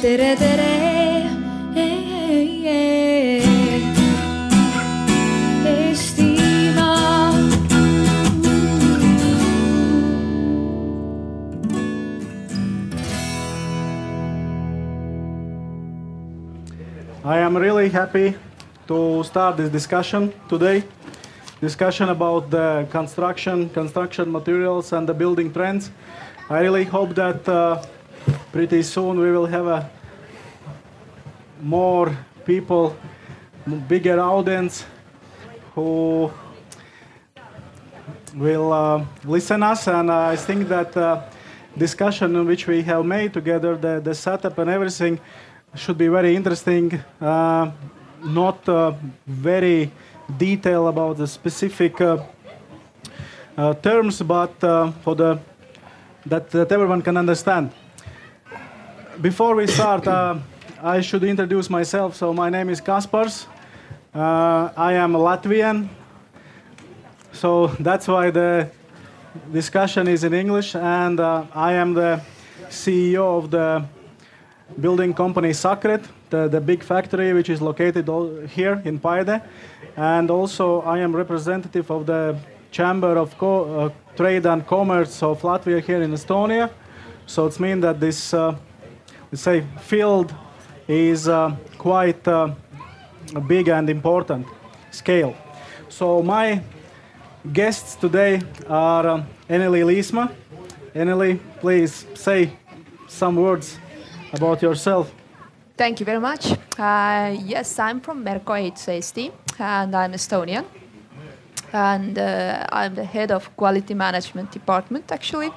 tere, tere. I am really happy to start this discussion today. Discussion about the construction, construction materials, and the building trends. I really hope that uh, pretty soon we will have a more people, bigger audience who will uh, listen us. And I think that uh, discussion which we have made together, the, the setup and everything, should be very interesting. Uh, not uh, very detail about the specific uh, uh, terms, but uh, for the that, that everyone can understand. Before we start, uh, I should introduce myself. So my name is Kaspars. Uh, I am a Latvian. So that's why the discussion is in English, and uh, I am the CEO of the building company Sakret, the, the big factory which is located here in Paide. And also, I am representative of the Chamber of Co- uh, Trade and Commerce of Latvia here in Estonia. So it means that this, uh, say, field is uh, quite uh, big and important scale. So my guests today are um, Eneli Liisma. Eneli, please say some words about yourself. Thank you very much. Uh, yes, I'm from Merko Eesti and I'm Estonian. And uh, I'm the head of quality management department actually.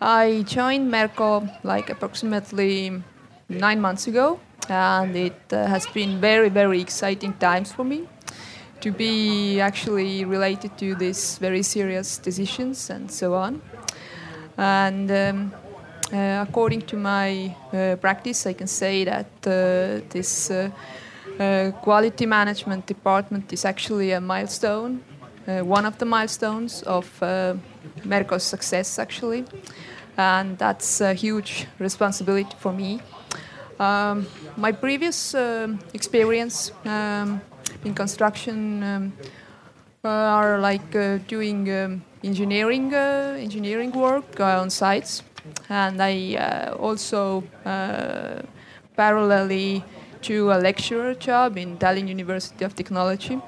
I joined Merko like approximately nine months ago, and it uh, has been very, very exciting times for me to be actually related to these very serious decisions and so on. And um, uh, according to my uh, practice, I can say that uh, this uh, uh, quality management department is actually a milestone, one of the milestones of Merko's success, actually. And that's a huge responsibility for me. Um, my previous um experience um, in construction um, are like uh, doing um, engineering uh, engineering work uh, on sites, and I uh, also uh, parallelly do a lecturer job in Tallinn University of Technology.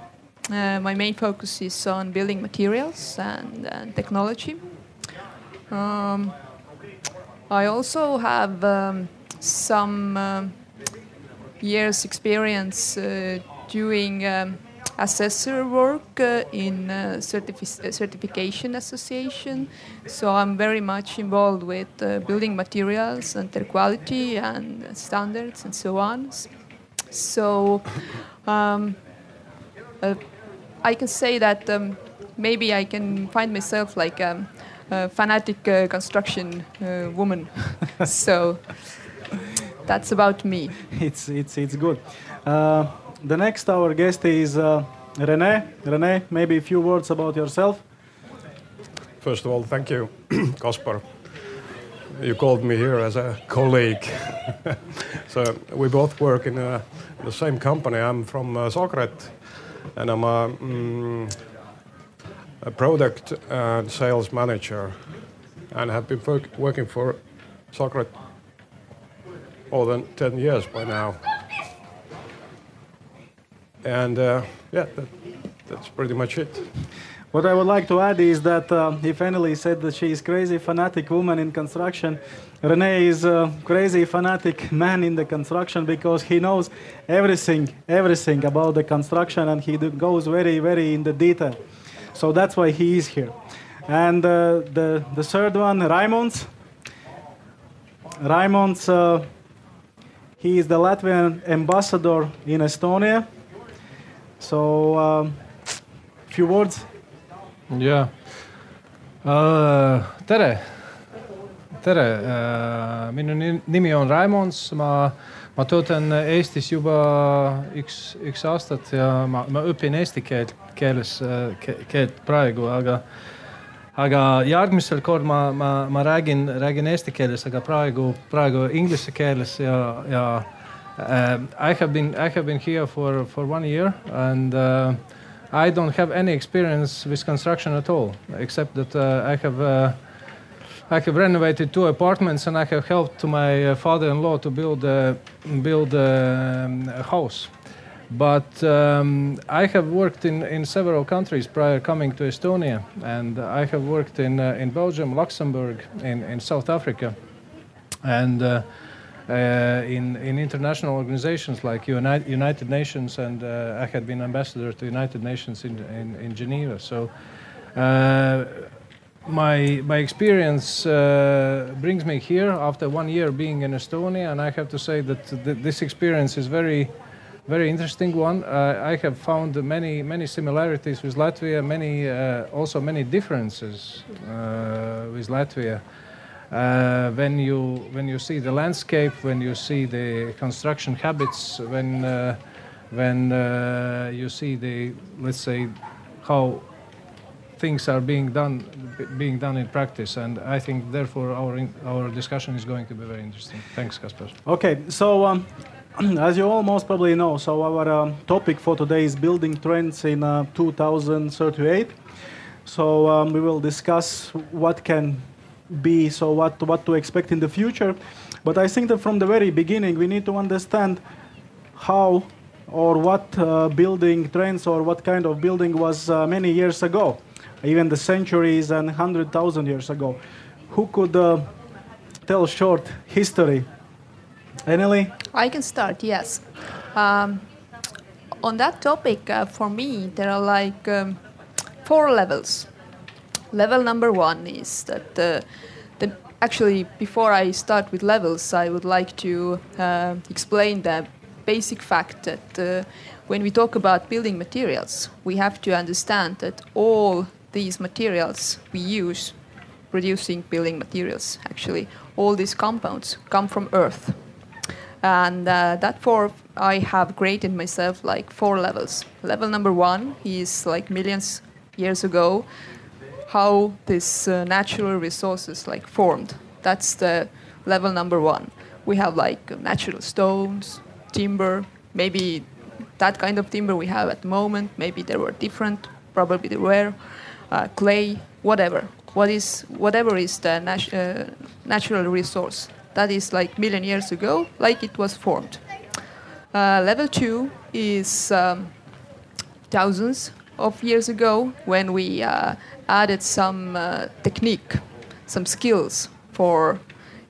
Uh, my main focus is on building materials and, and technology. Um, I also have um, some um, years experience uh, doing um, assessor work uh, in uh, certifi- uh, certification association. So I'm very much involved with uh, building materials and their quality and standards and so on. So um, uh, I can say that um, maybe I can find myself like um, fanatic uh, construction uh, woman. so that's about me. it's it's it's good. Uh, the next our guest is uh, Rene. Rene, maybe a few words about yourself. First of all, thank you, Kaspar. You called me here as a colleague. so we both work in uh, the same company. I'm from uh, Sakret, and I'm a, mm, a product and sales manager, and have been work- working for Sakret more than 10 years by now. And uh, yeah, that, that's pretty much it. What I would like to add is that uh, if Eneli said that she is crazy fanatic woman in construction, Rene is a crazy fanatic man in the construction because he knows everything, everything about the construction and he goes very, very in the detail. So that's why he is here. And uh, the, the third one, Raimonds. Raimonds, uh, he is the Latvian ambassador in Estonia. So, um, few words. Yeah. uh,. tere, tere uh,, minu ni- nimi on Raimons, ma, ma töötan Eestis juba üks, üks aastat ja ma, ma õpin eesti keelt, keeles ke,, keelt praegu, aga aga järgmisel korral ma, ma, ma räägin, räägin eesti keeles, aga praegu, praegu inglise keeles ja, ja uh, I have been I have been here for, for one year and uh, I don't have any experience with construction at all, except that uh, I have uh, I have renovated two apartments and I have helped to my uh, father-in-law to build a, build a, a house. But um, I have worked in, in several countries prior coming to Estonia, and I have worked in, uh, in Belgium, Luxembourg, in, in South Africa, and uh, uh, in, in international organizations like United, United Nations, and uh, I had been ambassador to United Nations in, in, in Geneva. So uh, my my experience uh, brings me here after one year being in Estonia, and I have to say that th- this experience is very very interesting one. Uh, I have found many many similarities with Latvia, many uh, also many differences uh, with Latvia. Uh, when you when you see the landscape, when you see the construction habits, when uh, when you see the let's say how things are being done being done in practice and i think therefore our in, our discussion is going to be very interesting. Thanks Kaspar. okay so um, as you all most probably know so our um, topic for today is building trends in uh, 2038 so um, we will discuss what can be so what what to expect in the future. But i think that from the very beginning we need to understand how or what uh, building trends or what kind of building was uh, many years ago even the centuries and 100,000 years ago. Who could uh, tell short history? Eneli? I can start, yes. Um, on that topic, uh, for me, there are like um, four levels. Level number one is that uh, the, actually, before I start with levels, I would like to uh, explain the basic fact that uh, when we talk about building materials, we have to understand that all these materials we use producing building materials actually. All these compounds come from earth. And uh, that for i have graded myself like four levels. Level number one is like millions years ago how these uh, natural resources like formed. That's the level number one. We have like natural stones timber maybe that kind of timber we have at the moment. Maybe there were different probably there were uh, clay, whatever. What is whatever is the nat- uh, natural resource that is like million years ago, like it was formed. Uh, level two is um, thousands of years ago when we uh, added some uh, technique, some skills for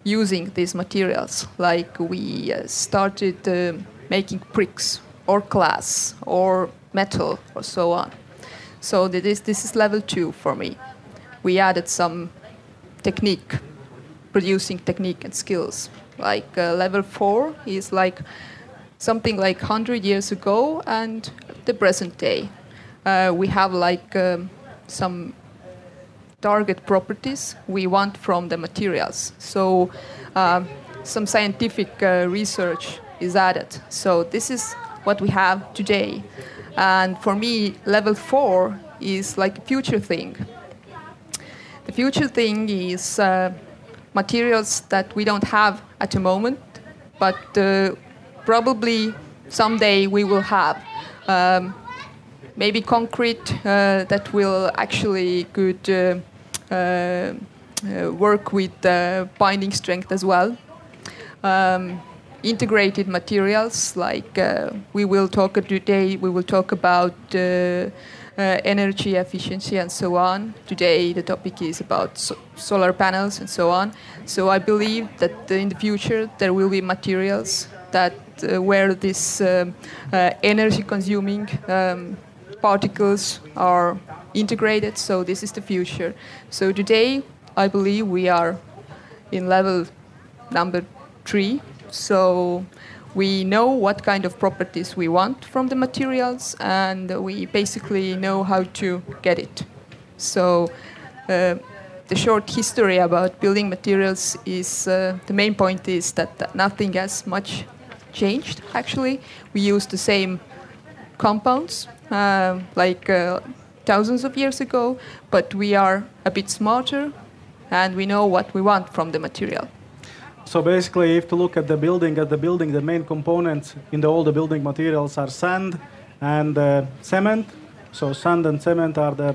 using these materials. Like we uh, started making bricks or glass or metal or so on. So this, this is level two for me. We added some technique, producing technique and skills. Like uh, level four is like something like 100 years ago and the present day. Uh, we have like um, some target properties we want from the materials. So um, some scientific uh, research is added. So this is what we have today. And for me, level four is like a future thing. The future thing is uh, materials that we don't have at the moment, but uh, probably someday we will have. Um, maybe concrete uh, that will actually could uh, uh, uh, work with binding strength as well. Um, integrated materials like uh, we will talk today we will talk about uh, uh, energy efficiency and so on. Today the topic is about so solar panels and so on. So i believe that in the future there will be materials that uh, where this um, uh, energy consuming um, particles are integrated. So this is the future. So today i believe we are in level number 3 so we know what kind of properties we want from the materials, and we basically know how to get it. So uh, the short history about building materials is uh, the main point is that nothing has much changed. Actually, we use the same compounds, uh, like uh, thousands of years ago, but we are a bit smarter and we know what we want from the material. So basically, if to look at the building, at the building, the main components in the, all the building materials are sand and uh, cement. So sand and cement are the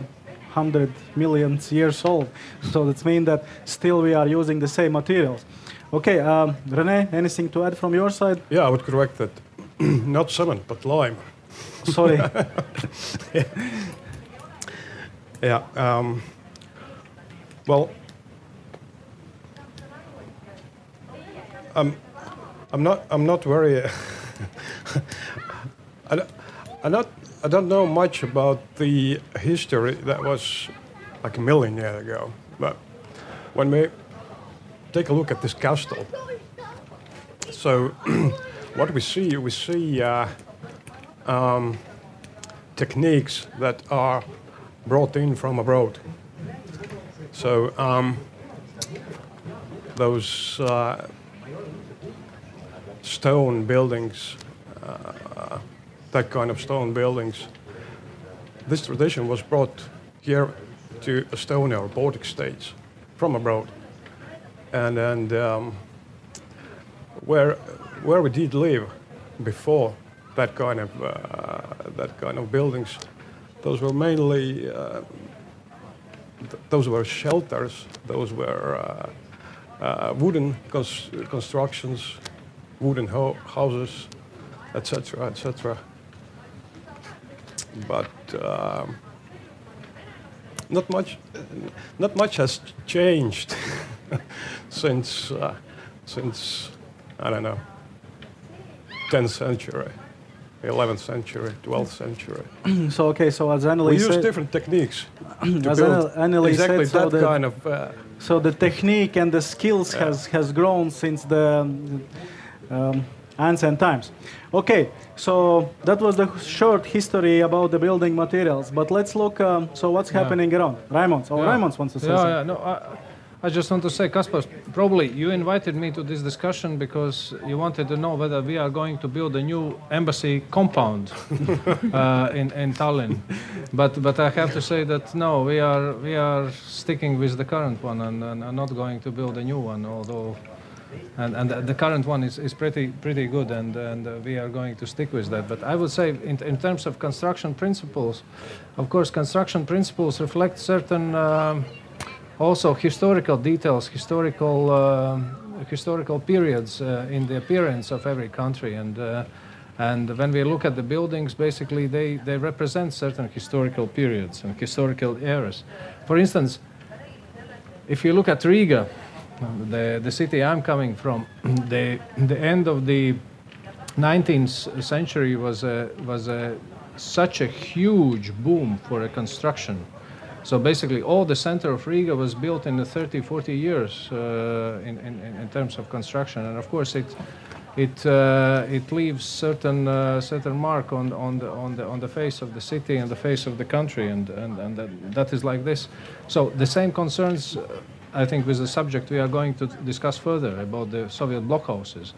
hundred millions years old. So that means that still we are using the same materials. Okay, um, Rene, anything to add from your side? Yeah, I would correct that. Not cement, but lime. Sorry. Yeah. Um, well, I'm, I'm not. I'm not very. I, I not. I don't know much about the history that was like a million years ago. But when we take a look at this castle, so what we see, we see uh, um, techniques that are brought in from abroad. So um, those uh, stone buildings, uh, that kind of stone buildings, this tradition was brought here to Estonia or Baltic states from abroad, and and um, where where we did live before that kind of uh, that kind of buildings, those were mainly uh, th- those were shelters. Those were uh, uh, wooden cons- constructions, wooden ho- houses, etc., etc. But um, not much, not much has changed since uh, since I don't know, 10th century, 11th century, 12th century. so okay, so as We Eneli use different techniques to as build Eneli exactly said, so that the, kind of. Uh, so the technique and the skills has has grown since the um, ancient times. Okay, so that was the short history about the building materials. But let's look. Um, so what's Yeah. happening around? Raymond. Oh, Yeah. Raymond wants to say Yeah, something. yeah. No, I, I just want to say, Kaspar, probably you invited me to this discussion because you wanted to know whether we are going to build a new embassy compound uh, in, in Tallinn. But, but I have to say that no, we are, we are sticking with the current one and, and are not going to build a new one, although. And, and the- current one is, is pretty, pretty good, and, and uh, we are going to stick with that. But I would say, in, in terms of construction principles, of course, construction principles reflect certain um, also historical details, historical um historical periods uh, in the appearance of every country, and uh, and when we look at the buildings, basically they they represent certain historical periods and historical eras. For instance, if you look at Riga, the the city I'm coming from, the the end of the 19th century was a, was a, such a huge boom for a construction. So basically, all the center of Riga was built in the 30, 40 years uh, in, in, in terms of construction, and of course it it uh, it leaves certain uh, certain mark on on the on the on the face of the city and the face of the country, and and, and that, that is like this. So the same concerns, uh, I think, with the subject we are going to discuss further about the Soviet blockhouses.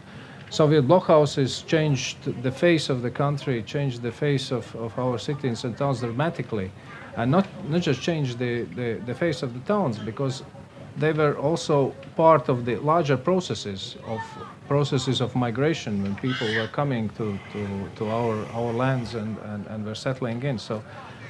Soviet blockhouses changed the face of the country, changed the face of, of our cities and towns dramatically. And not, not just changed the, the, the face of the towns, because they were also part of the larger processes of processes of migration when people were coming to, to, to our, our lands and, and, and were settling in. So,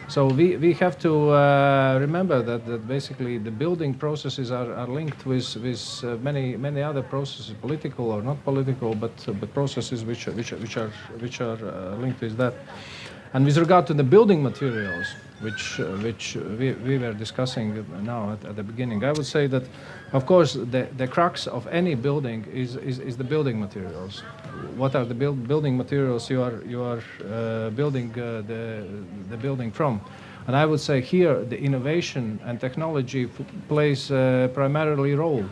so we, we have to uh, remember that, that basically the building processes are, are linked with, with uh, many, many other processes, political or not political, but, uh, but processes which, are- which, which are, which are uh, linked with that. And with regard to the building materials, which, uh, which we, we were discussing now at, at the beginning, I would say that, of course, the, the crux of any building is, is, is the building materials. What are the build, building materials you are, you are uh, building uh, the, the building from? And I would say here the innovation and technology plays a primarily role.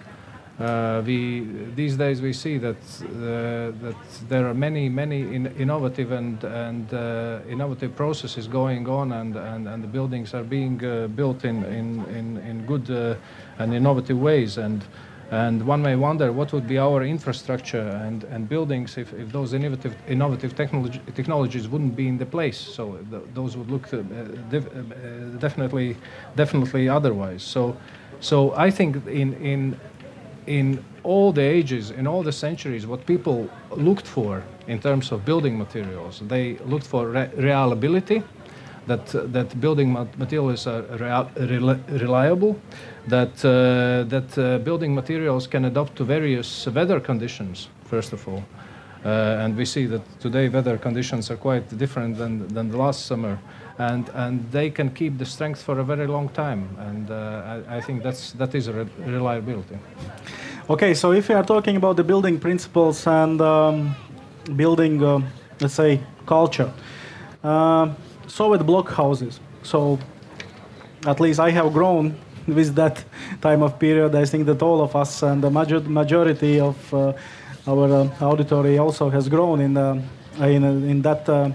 Uh, we these days we see that uh, that there are many many in, innovative and and uh, innovative processes going on and, and, and the buildings are being uh, built in in, in, in good uh, and innovative ways and And one may wonder what would be our infrastructure and, and buildings if, if those innovative, innovative technology, technologies wouldn't be in the place. So th- those would look uh, def- definitely, definitely otherwise. So, so I think in, in, in all the ages, in all the centuries, what people looked for in terms of building materials, they looked for re- reliability, that, uh, that building materials are rea- rel- reliable, that, uh, that uh, building materials can adapt to various weather conditions, first of all. Uh, and we see that today weather conditions are quite different than, than the last summer. And, and they can keep the strength for a very long time. And uh, I, I, think that's, that is re- reliability. Okay, so if we are talking about the building principles and um, building, uh, let's say, culture, uh, Soviet block houses. So at least I have grown with that time of period. I think that all of us and the major majority of uh, our uh, auditory also has grown in the, in, in that uh,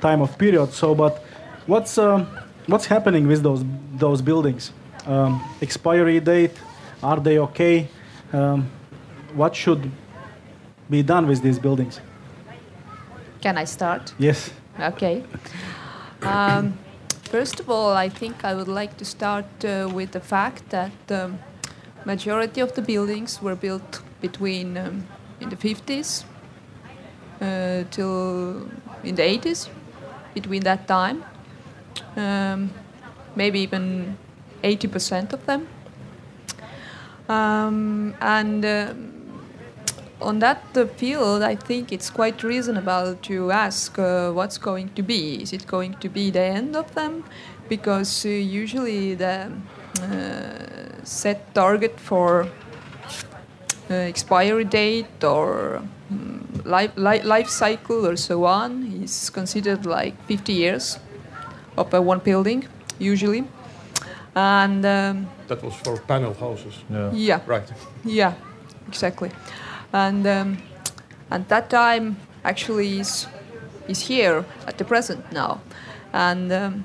time of period. So, but what's uh, what's happening with those those buildings? Um, expiry date? Are they okay? Um, what should be done with these buildings? Can I start? Yes. Okay. Um, first of all, I think I would like to start uh, with the fact that the um, majority of the buildings were built between um, in the 50s uh, till in the 80s, between that time. Um, maybe even 80% of them. Um, and um, on that field, I think it's quite reasonable to ask uh, what's going to be. Is it going to be the end of them? Because uh, usually the uh, set target for uh, expiry date or um, life, life, life cycle or so on is considered like 50 years of one building, usually. And um, that was for panel houses. Yeah. yeah. Right. Yeah, exactly and um, and that time actually is is here at the present now, and um,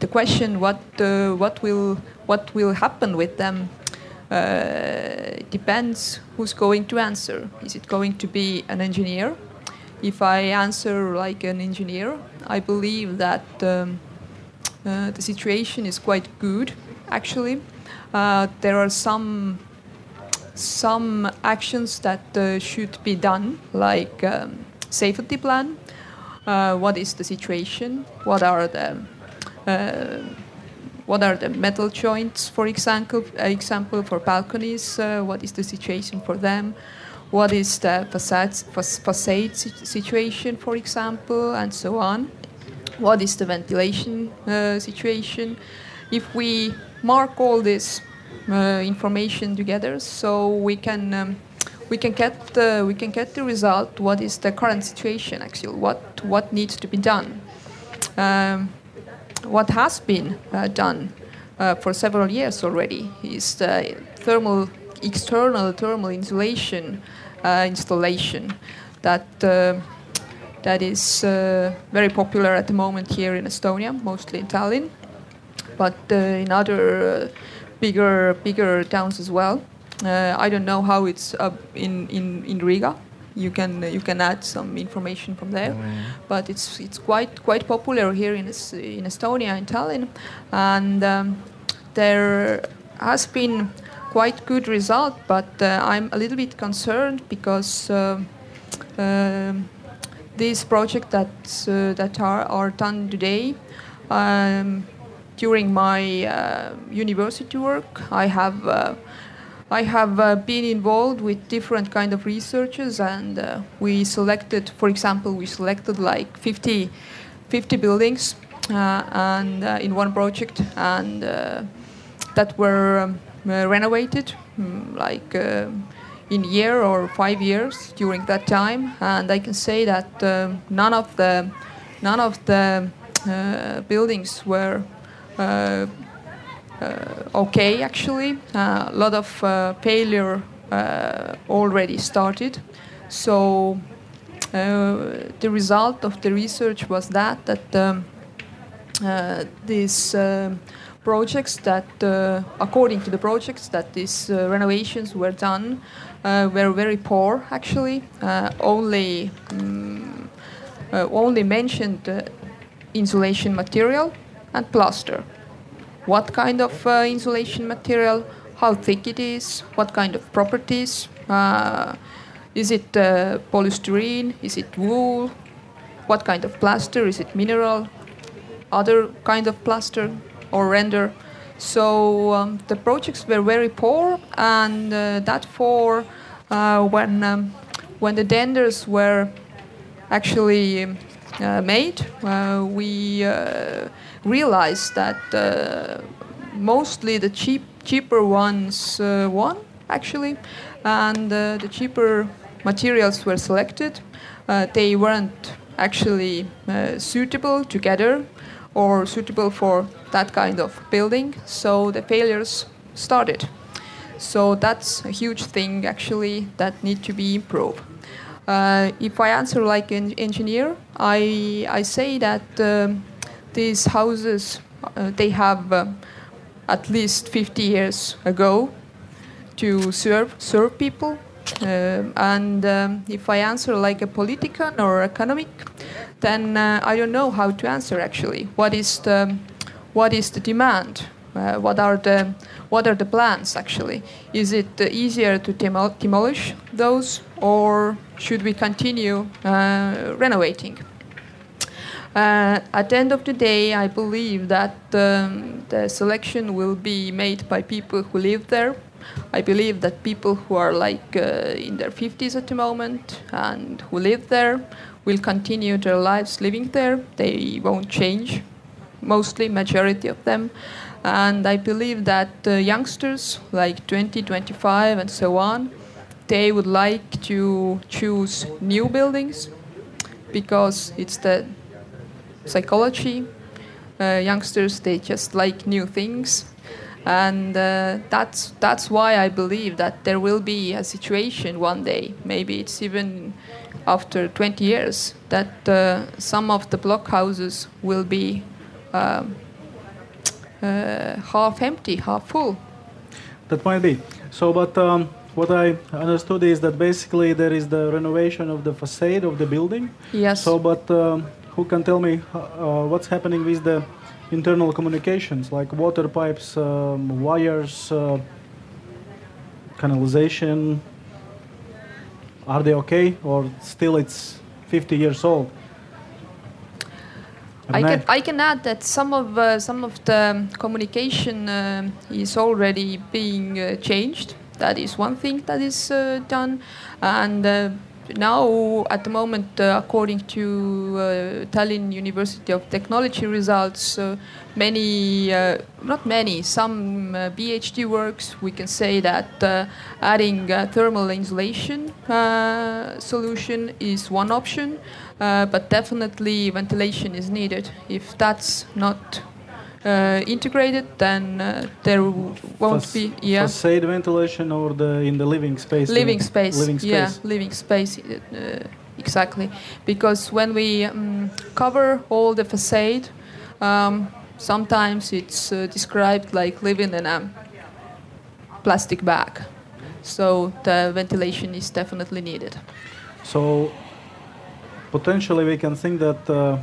the question what uh, what will what will happen with them uh, depends who's going to answer. Is it going to be an engineer? If I answer like an engineer, I believe that um, uh, the situation is quite good. Actually, uh, there are some some actions that uh, should be done, like um, safety plan. Uh, what is the situation? What are the uh, what are the metal joints, for example? Example for balconies. What is the situation for them? What is the facade, facade situation, for example, and so on? What is the ventilation uh, situation? If we mark all this uh, information together, so we can um, we can get we can get the result. What is the current situation actually? What what needs to be done? Um, what has been uh, done uh, for several years already is the thermal external thermal insulation uh, installation that that is uh, very popular at the moment here in Estonia, mostly in Tallinn, but in other bigger bigger towns as well. Uh, I don't know how it's in, in, in Riga. You can you can add some information from there, mm. but it's it's quite quite popular here in in Estonia in Tallinn, and um, there has been quite good result. But uh, I'm a little bit concerned because. Uh, um, these projects that uh, that are, are done today um, during my uh, university work, I have uh, I have uh, been involved with different kind of researches, and uh, we selected, for example, we selected like 50, 50 buildings, uh, and in one project, and that were um, renovated, um, like in year or five years during that time, and I can say that none of the none of the buildings were uh, uh, okay, actually. Uh, a lot of failure already started. So the result of the research was that that um, these projects that, uh, according to the projects, that these uh, renovations were done uh, Uh, were very poor. Actually, uh, only um, only mentioned uh, insulation material and plaster. What kind of insulation material? How thick it is? What kind of properties? is it polystyrene? Is it wool? What kind of plaster? Is it mineral? Other kind of plaster? or render. So um, the projects were very poor, and uh, that for uh, when um, when the tenders were actually uh, made, uh, we uh, realized that uh, mostly the cheap cheaper ones won actually, and the cheaper materials were selected. they weren't actually suitable together or suitable for that kind of building. So the failures started. So that's a huge thing actually that need to be improved. Uh, if I answer like an engineer, I I say that um, these houses uh, they have uh, at least 50 years ago to serve serve people. Uh, and um, if I answer like a politician or economic, then uh, I don't know how to answer actually. What is the, what is the demand? Uh, what are the what are the plans actually? Is it easier to demol demolish those, or should we continue uh, renovating? Uh, at the end of the day, I believe that um, the selection will be made by people who live there. I believe that people who are like uh, in their 50s at the moment and who live there will continue their lives living there. They won't change, mostly, majority of them. And I believe that uh, youngsters, like 20, 25, and so on, they would like to choose new buildings because it's the psychology. Uh, youngsters, they just like new things. And uh, that's, that's why I believe that there will be a situation one day, maybe it's even after 20 years that uh, some of the blockhouses will be um, uh, half empty, half full. That might be. So, but um, what I understood is that basically there is the renovation of the facade of the building. Yes. So, but um, who can tell me uh, what's happening with the internal communications, like water pipes, um, wires, uh, canalization, are they okay or still it's 50 years old? I can, I can add that some of uh, some of the communication uh, is already being uh, changed. That is one thing that is uh, done, and uh, now at the moment, uh, according to uh, Tallinn University of Technology results, uh, many, uh, not many, some uh, PhD works, we can say that uh, adding thermal insulation solution is one option, but definitely ventilation is needed. If that's not integrated, then uh, there won't be yeah. facade ventilation or the in the living space. Living space. Living space. Yeah, living space. Uh, exactly, because when we um, cover all the facade, um, sometimes it's uh, described like living in a plastic bag. So the ventilation is definitely needed. So potentially we can think that uh,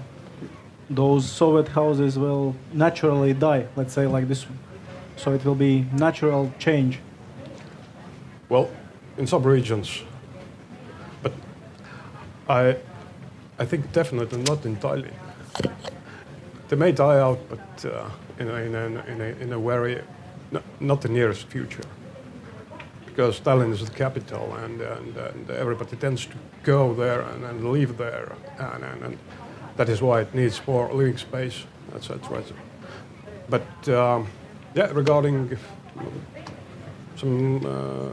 those Soviet houses will naturally die, let's say like this. So it will be natural change. Well, in some regions, but I, I think definitely not Tallinn. They may die out, but uh, in, a, in, a, in, a, in a very, no, not the nearest future. Because Tallinn is the capital and, and, and everybody tends to go there and, and live there. And, and, and that is why it needs more living space, etc. But um, yeah, regarding some uh,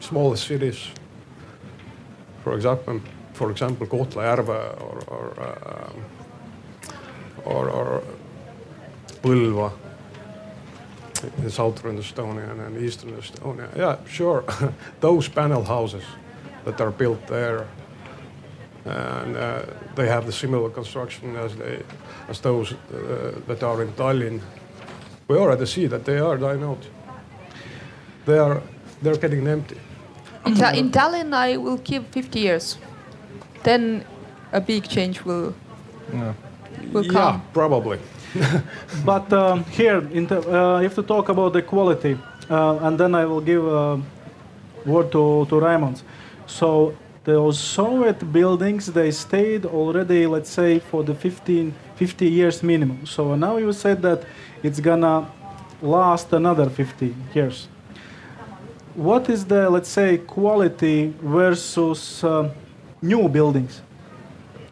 smaller cities, for example, for example, Kohtla-Järve or or, uh, or, or Põlva in southern Estonia and eastern Estonia. Yeah, sure, those panel houses that are built there and uh, they have the similar construction as they as those uh, that are in Tallinn. we already see that they are dying out. They are they're getting empty. In, Ta- in Tallinn, I will give 50 years. Then a big change will Yeah. will yeah, come. probably. But um, here, in the, uh, you have to talk about the quality, uh, and then I will give a word to, to Raimonds. So those Soviet buildings, they stayed already, let's say, for the 15, 50 years minimum. So now you said that it's gonna last another 50 years. What is the, let's say, quality versus uh, new buildings?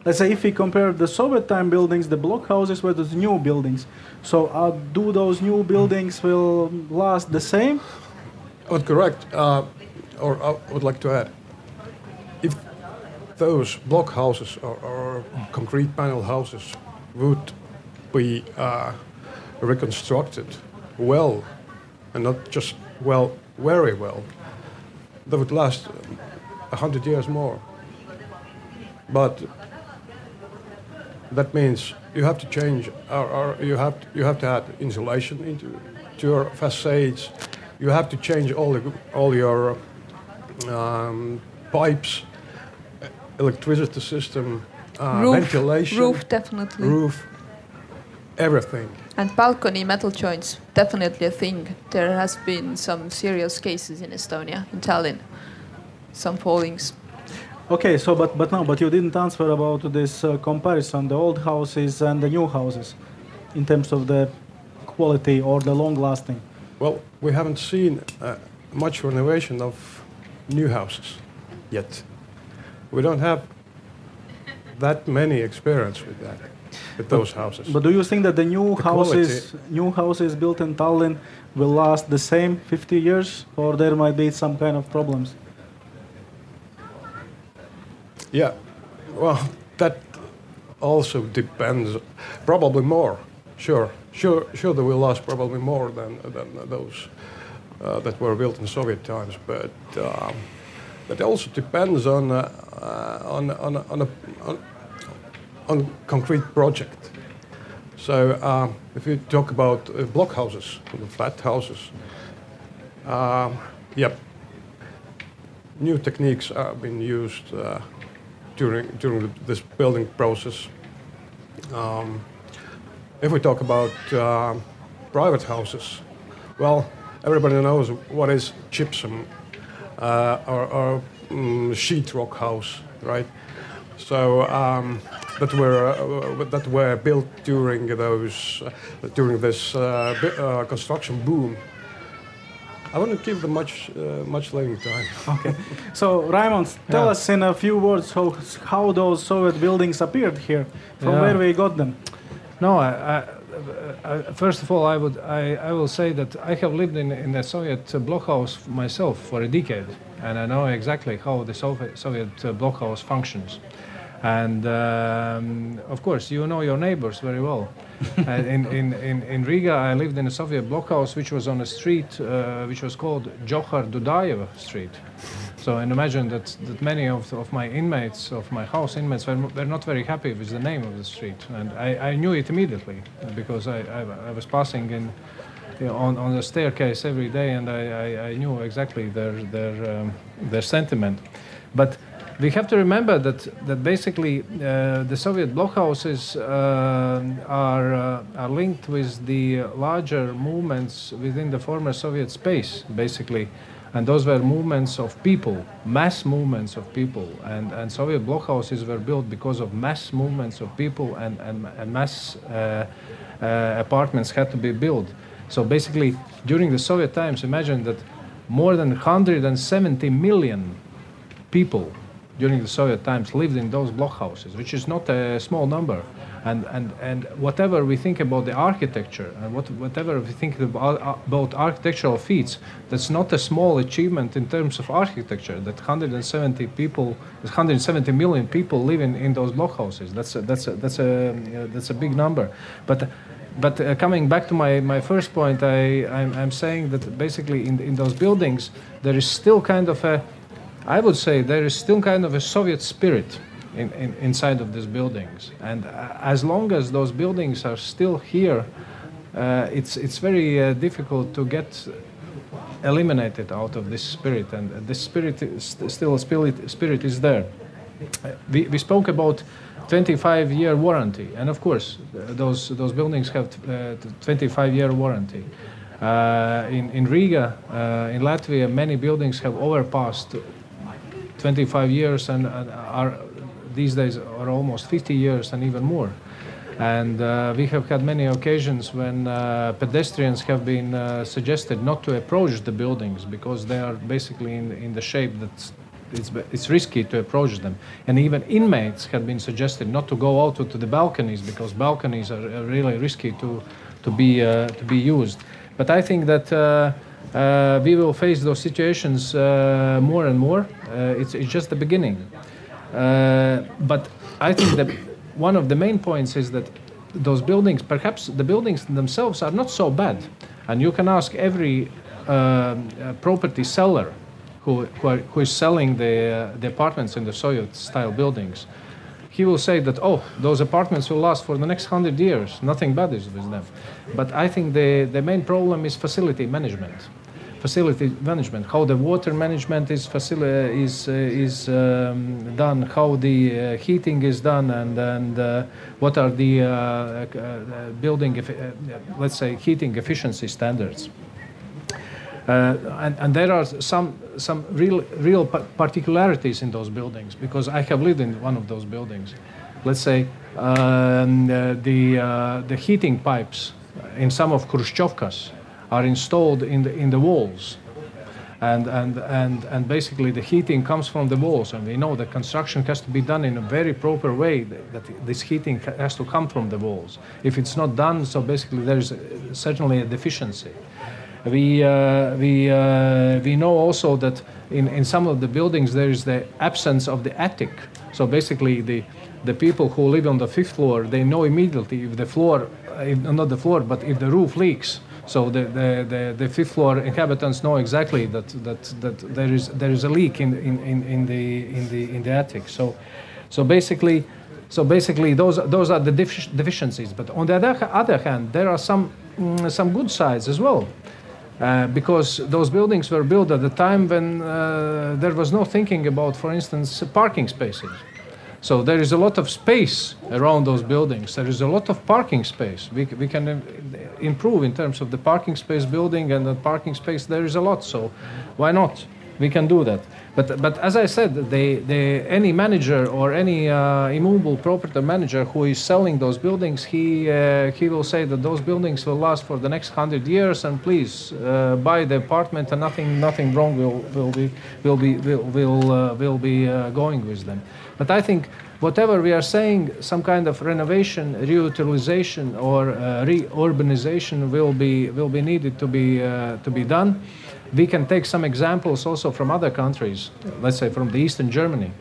let's say if we compare the Soviet time buildings, the block houses with the new buildings. So uh, do those new buildings will last the same? But correct. Uh, or I would like to add, those block houses or, or concrete panel houses would be uh, reconstructed well, and not just well, very well, they would last a hundred years more. But that means you have to change, or, or you have to, you have to add insulation into to your facades. You have to change all the, all your um, pipes, electricity system, uh, roof, ventilation, roof definitely. roof, everything. And balcony metal joints, definitely a thing. There has been some serious cases in Estonia, in Tallinn, some fallings. Okay, so but but no, but you didn't answer about this uh, comparison, the old houses and the new houses, in terms of the quality or the long lasting. Well, we haven't seen uh, much renovation of new houses yet. We don't have that many experience with that, with those houses. But do you think that the new The houses, new houses built in Tallinn, will last the same 50 years, or there might be some kind of problems? Yeah, well, that also depends. Probably more. Sure, sure, sure. They will last probably more than than those uh, that were built in Soviet times. But um, that also depends on uh, uh, on on on a on, on concrete project. So um, if you talk about uh, block houses, flat houses, um, yep, new techniques have been used uh, during during this building process. Um, if we talk about uh, private houses, well, everybody knows what is gypsum uh, or, or mm, sheetrock house, right? So um, that were uh, that were built during those uh, during this uh, uh, construction boom. I want to give them much uh, much living time. Okay. So, Raymond, tell Yeah. us in a few words how, how those Soviet buildings appeared here, from Yeah. where we got them. No, I, I, I, first of all, I would I, I will say that I have lived in in the Soviet uh, blockhouse myself for a decade, and I know exactly how the Soviet Soviet uh, blockhouse functions. And um, of course, you know your neighbors very well. and in, in, in, in Riga, I lived in a Soviet blockhouse which was on a street uh, which was called Dzhokhar Dudayev Street. So and imagine that, that many of, of my inmates, of my house inmates, were, were not very happy with the name of the street. And I, I knew it immediately because I, I, I was passing in, you know, on, on the staircase every day and I, I, I knew exactly their, their, um, their sentiment. But we have to remember that, that basically uh, the Soviet blockhouses uh, are, uh, are linked with the larger movements within the former Soviet space, basically. And those were movements of people, mass movements of people. And, and Soviet blockhouses were built because of mass movements of people and, and, and mass uh, apartments had to be built. So basically, during the Soviet times, imagine that more than 170 million people during the Soviet times lived in those blockhouses, which is not a small number. And, and, and whatever we think about the architecture and what, whatever we think about, about architectural feats, that's not a small achievement in terms of architecture. That 170 people, 170 million people live in, in those blockhouses. That's a, that's a, that's a, uh, that's a big number. But but uh, coming back to my, my first point, I, I'm, I'm saying that basically in, in those buildings, there is still kind of a, I would say there is still kind of a Soviet spirit in, in, inside of these buildings. And uh, as long as those buildings are still here, uh, it's it's very uh, difficult to get eliminated out of this spirit, and this spirit is still spirit spirit is there. We, we spoke about 25 year warranty, and of course those those buildings have uh, 25 year warranty. Uh, in, in Riga, uh, in Latvia, many buildings have overpassed 25 years and, are these days are almost 50 years and even more. And uh, we have had many occasions when uh, pedestrians have been uh, suggested not to approach the buildings because they are basically in, in the shape that it's, it's risky to approach them. And even inmates have been suggested not to go out to the balconies because balconies are, really risky to, to, be, uh, to be used. But I think that uh, uh, we will face those situations more and more. it's, it's just the beginning. but I think that one of the main points is that those buildings, perhaps the buildings themselves are not so bad. And you can ask every uh, uh, property seller who, who, are, who is selling the, uh, the apartments in the Soviet style buildings. He will say that, oh, those apartments will last for the next hundred years. Nothing bad is with them. But I think the, the main problem is facility management facility management, how the water management is is uh, is um, done, how the uh, heating is done, and and uh, what are the uh, uh, building, let's say, heating efficiency standards. and, and there are some some real real particularities in those buildings because I have lived in one of those buildings. Let's say um, the the heating pipes in some of Khrushchevkas are installed in the, in the walls. And, and, and, and basically the heating comes from the walls and we know that construction has to be done in a very proper way that this heating has to come from the walls. If it's not done so basically there is certainly a deficiency. We, uh, we, uh, we know also that in, in some of the buildings there is the absence of the attic. So basically the, the people who live on the fifth floor they know immediately if the floor if, not the floor but if the roof leaks so the, the, the, the, fifth floor inhabitants know exactly that, that, that there, is, there is a leak in, in, in, in, the, in, the, in the attic. So, so basically, so basically those, those are the deficiencies. But on the other, other hand, there are some, mm, some good sides as well. Uh, because those buildings were built at the time when uh, there was no thinking about, for instance, parking spaces. So there is a lot of space around those buildings. There is a lot of parking space. We, we can improve in terms of the parking space building and the parking space. There is a lot. So why not? We can do that. But, but as I said, they, they, any manager or any uh, immovable property manager who is selling those buildings, he, uh, he will say that those buildings will last for the next hundred years, and please uh, buy the apartment, and nothing, nothing wrong will, will be, will be, will, will, uh, will be uh, going with them. But I think whatever we are saying, some kind of renovation, reutilization, or uh, reurbanization will be will be needed to be uh, to be done. We can take some examples also from other countries, let's say from the Eastern Germany.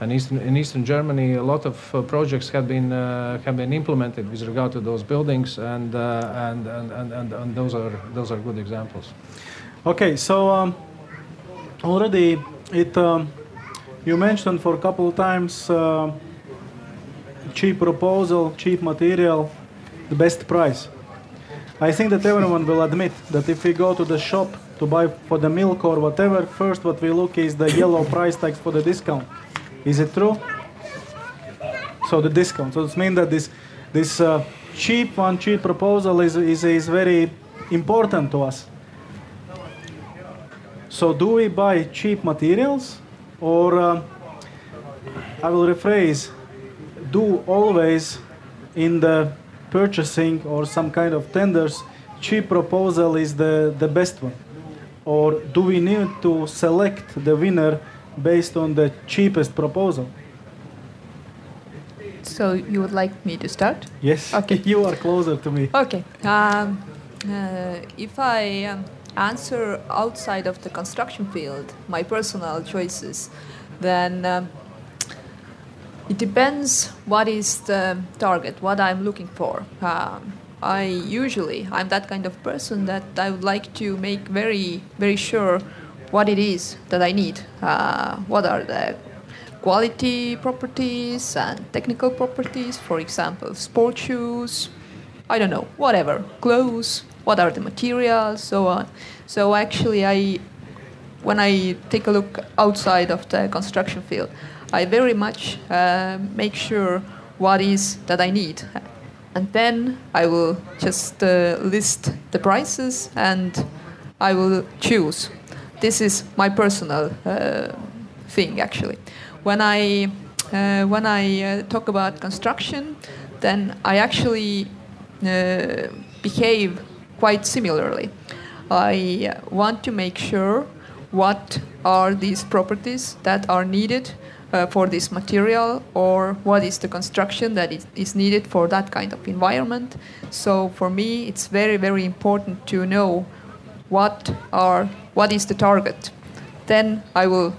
And Eastern, in Eastern Germany, a lot of uh, projects have been uh, have been implemented with regard to those buildings, and, uh, and, and, and, and, and, those are those are good examples. Okay, so um, already it. Um, you mentioned for a couple of times uh, cheap proposal, cheap material, the best price. I think that everyone will admit that if we go to the shop to buy for the milk or whatever, first what we look is the yellow price tags for the discount. Is it true? So the discount. So it means that this this uh, cheap one, cheap proposal is, is is very important to us. So do we buy cheap materials or uh, I will rephrase, do always in the purchasing or some kind of tenders, cheap proposal is the, the best one? Or do we need to select the winner based on the cheapest proposal? So you would like me to start? Yes. Okay. you are closer to me. Okay. Um, uh, if I um, answer outside of the construction field, my personal choices, then um, it depends what is the target, what I'm looking for. Um, I usually I'm that kind of person that I would like to make very very sure what it is that I need. Uh, what are the quality properties and technical properties? For example, sport shoes, I don't know, whatever, clothes, what are the materials, so on. So actually, I, when I take a look outside of the construction field, I very much uh, make sure what is that I need. And then I will just uh, list the prices and I will choose. This is my personal uh, thing actually. When I, uh, when I uh, talk about construction, then I actually uh, behave quite similarly. I want to make sure what are these properties that are needed uh, for this material or what is the construction that is, is needed for that kind of environment. So for me, it's very, very important to know what are what is the target. Then I will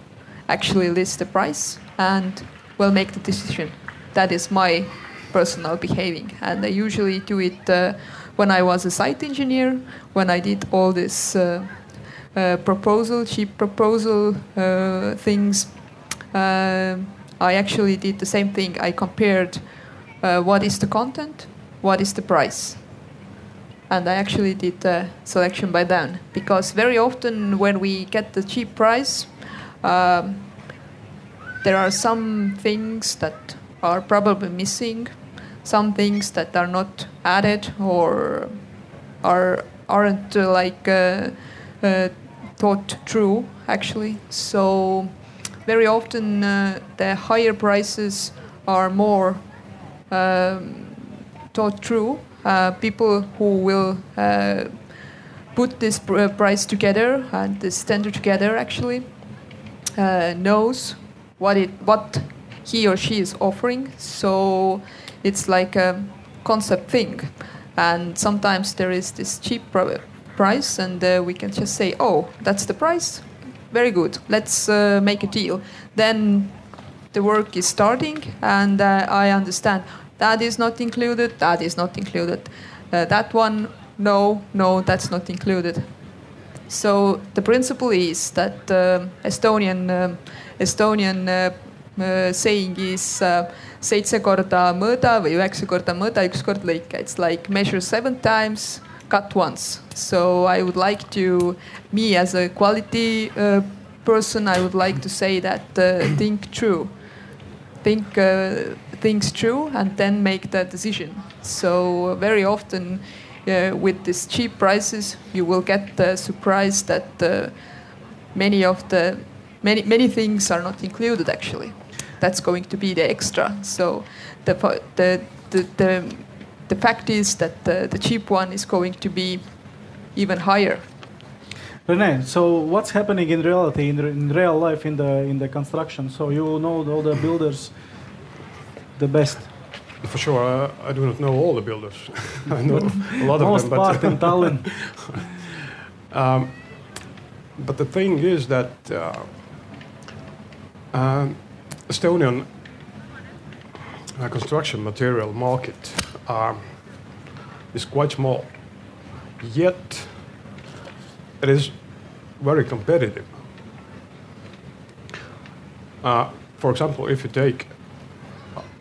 actually list the price and will make the decision. That is my personal behaving, and I usually do it uh, when I was a site engineer, when I did all this. Uh, uh, proposal, cheap proposal uh, things uh, I actually did the same thing. I compared uh, what is the content, what is the price. And I actually did the selection by then because very often when we get the cheap price, um, there are some things that are probably missing, some things that are not added or are aren't uh, like uh, uh, thought true actually. So very often uh, the higher prices are more um, thought through. Uh, people who will uh, put this pr- uh, price together and the standard together actually uh, knows what it what he or she is offering. So it's like a concept thing, and sometimes there is this cheap pr- price, and uh, we can just say, "Oh, that's the price very good, let's uh, make a deal. Then the work is starting, and uh, I understand that is not included, that is not included. Uh, that one, no, no, that's not included. So the principle is that uh, Estonian, uh, Estonian uh, saying is seitse korda mõõda või üheksa korda mõõda, üks kord lõika. It's like measure seven times cut once. So I would like to, me as a quality uh, person, I would like to say that uh, think true, think uh, things true, and then make the decision. So very often. Uh, with these cheap prices, you will get the surprise that uh, many of the many many things are not included. Actually, that's going to be the extra. So the the the, the the fact is that the, the cheap one is going to be even higher. Rene, so what's happening in reality, in, in real life, in the in the construction? So you know all the builders the best. For sure, uh, I do not know all the builders. I know a lot of Most them, part in Tallinn. um, but the thing is that uh, uh, Estonian uh, construction material market um, is quite small, yet it is very competitive. Uh, for example, if you take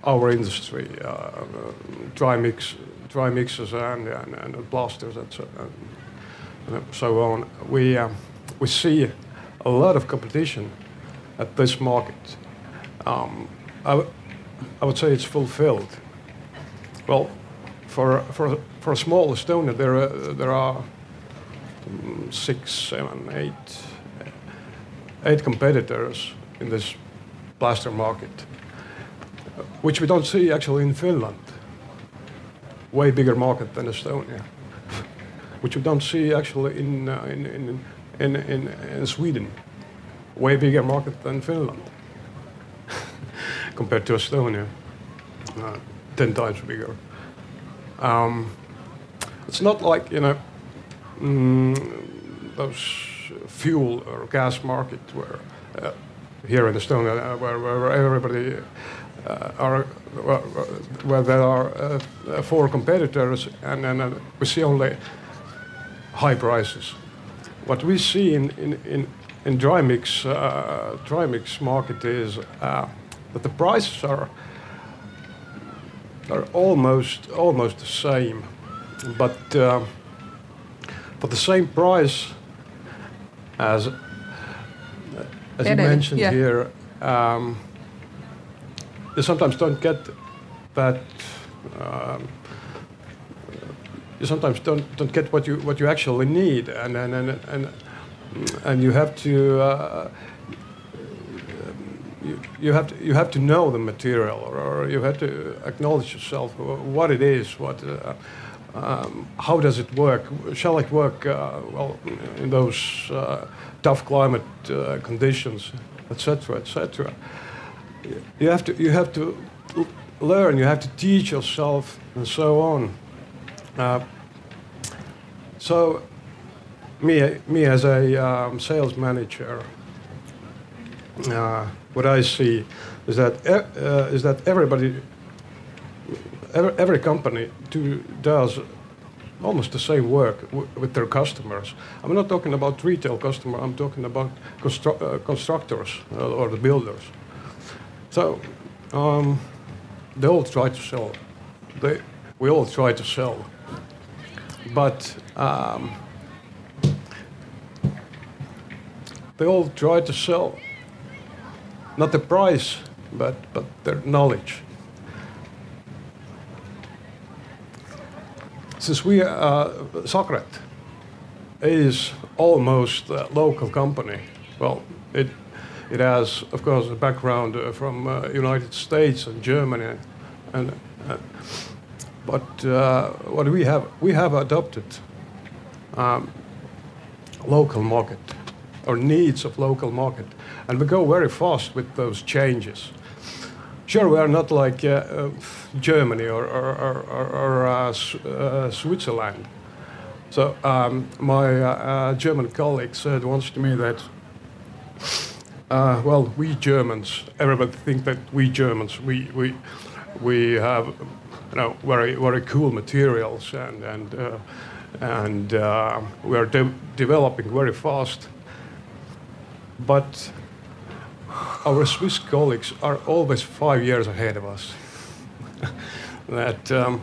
our industry, uh, dry mix, dry mixers and, and, and plasters and so, and so on, we um, we see a lot of competition at this market. Um, I, I would say it's fulfilled. Well, for, for, for a small Estonia, there are, there are six, seven, eight, eight competitors in this plaster market, which we don't see actually in Finland. Way bigger market than Estonia, which we don't see actually in, uh, in, in, in, in, in Sweden. Way bigger market than Finland compared to Estonia. Uh, 10 times bigger. Um, it's not like, you know, mm, those fuel or gas market where uh, here in Estonia, uh, where, where everybody uh, are, where, where there are uh, four competitors and then we see only high prices. What we see in, in, in, in dry mix, uh, dry mix market is that the prices are are almost almost the same but uh, for the same price as as you mentioned yeah. here, um, you sometimes don't get that. Um, you sometimes don't don't get what you what you actually need, and and and and, and you have to. Uh, you, have to you have to know the material, or, or you have to acknowledge yourself what it is, what uh, um, how does it work? Shall it work uh, well in those uh, tough climate uh, conditions, etc., etc. You have to you have to learn. You have to teach yourself, and so on. Uh, so, me me as a um, sales manager, uh, what I see is that uh, is that everybody every, every company do, does almost the same work with their customers. I'm not talking about retail customer. I'm talking about constru- uh, constructors uh, or the builders. So um, they all try to sell. They, we all try to sell, but um, they all try to sell not the price, but but their knowledge. Since we, uh, Sakret is almost a local company, well, it, it has, of course, a background uh, from uh, United States and Germany, and, uh, but uh, what we have, we have adopted um, local market or needs of local market, and we go very fast with those changes. Sure, we are not like uh, uh, Germany or, or, or, or, uh, uh, Switzerland. So um, my uh, German colleague said once to me that, well, we Germans, everybody think that we Germans, we, we, we have, you know, very, very cool materials and, and, and uh, we are de- developing very fast. But our Swiss colleagues are always five years ahead of us. that um,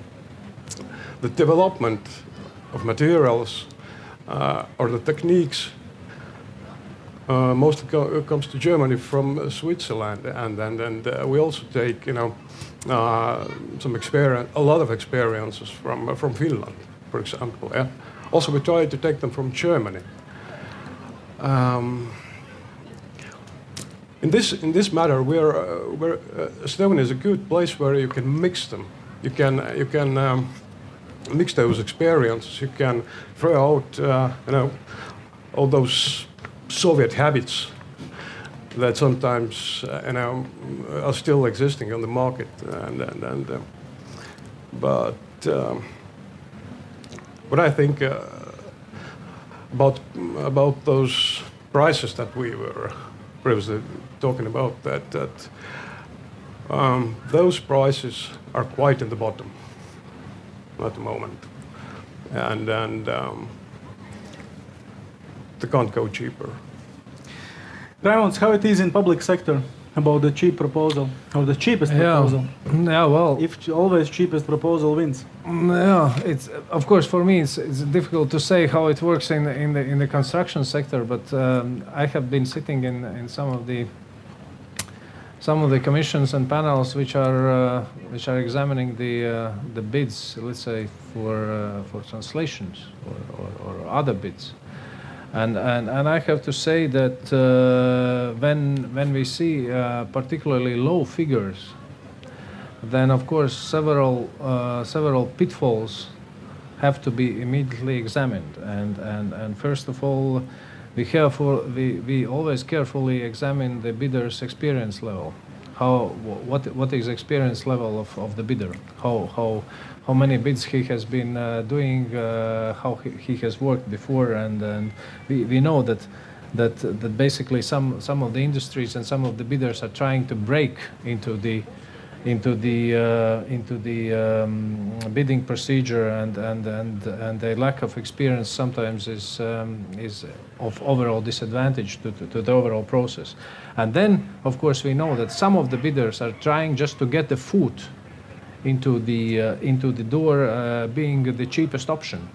the development of materials uh, or the techniques uh, mostly co- comes to Germany from uh, Switzerland, and and, and uh, we also take you know uh, some experience, a lot of experiences from uh, from Finland, for example. Yeah. Also, we try to take them from Germany. Um, in this in this matter, we're, uh, we're uh, Estonia is a good place where you can mix them. You can you can um, mix those experiences. You can throw out uh, you know all those Soviet habits that sometimes uh, you know are still existing on the market, and and, and uh, but um, what I think uh, about about those prices that we were previously talking about that that um, those prices are quite in the bottom at the moment, and and um, they can't go cheaper. Raimonds, how it is in public sector about the cheap proposal or the cheapest proposal? Yeah, well, If always cheapest proposal wins. Yeah, it's of course for me it's, it's difficult to say how it works in the, in the in the construction sector, but um, I have been sitting in in some of the some of the commissions and panels which are uh, which are examining the uh, the bids, let's say for uh, for translations or, or, or other bids. And, and, and I have to say that uh, when, when we see uh, particularly low figures, then of course several uh, several pitfalls have to be immediately examined and and, and first of all we careful we, we always carefully examine the bidder's experience level. How wh- what what is experience level of, of the bidder? How how how many bids he has been uh, doing uh, how he, he has worked before and and we, we know that that that basically some some of the industries and some of the bidders are trying to break into the into the uh, into the um, bidding procedure and and and and the lack of experience sometimes is um, is of overall disadvantage to, to, to the overall process. And then of course we know that some of the bidders are trying just to get the foot into the uh, into the door uh, being the cheapest option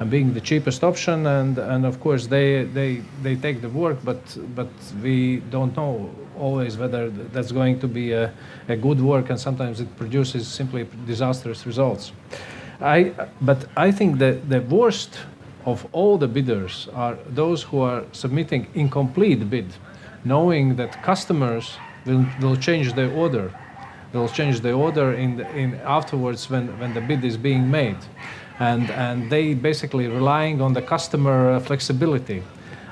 and being the cheapest option and and of course they they they take the work but but we don't know always whether that's going to be a, a good work and sometimes it produces simply disastrous results. I but i think that the worst of all the bidders are those who are submitting incomplete bid knowing that customers will, will change their order. They'll change the order in, in afterwards when, when the bid is being made and, and they basically relying on the customer flexibility.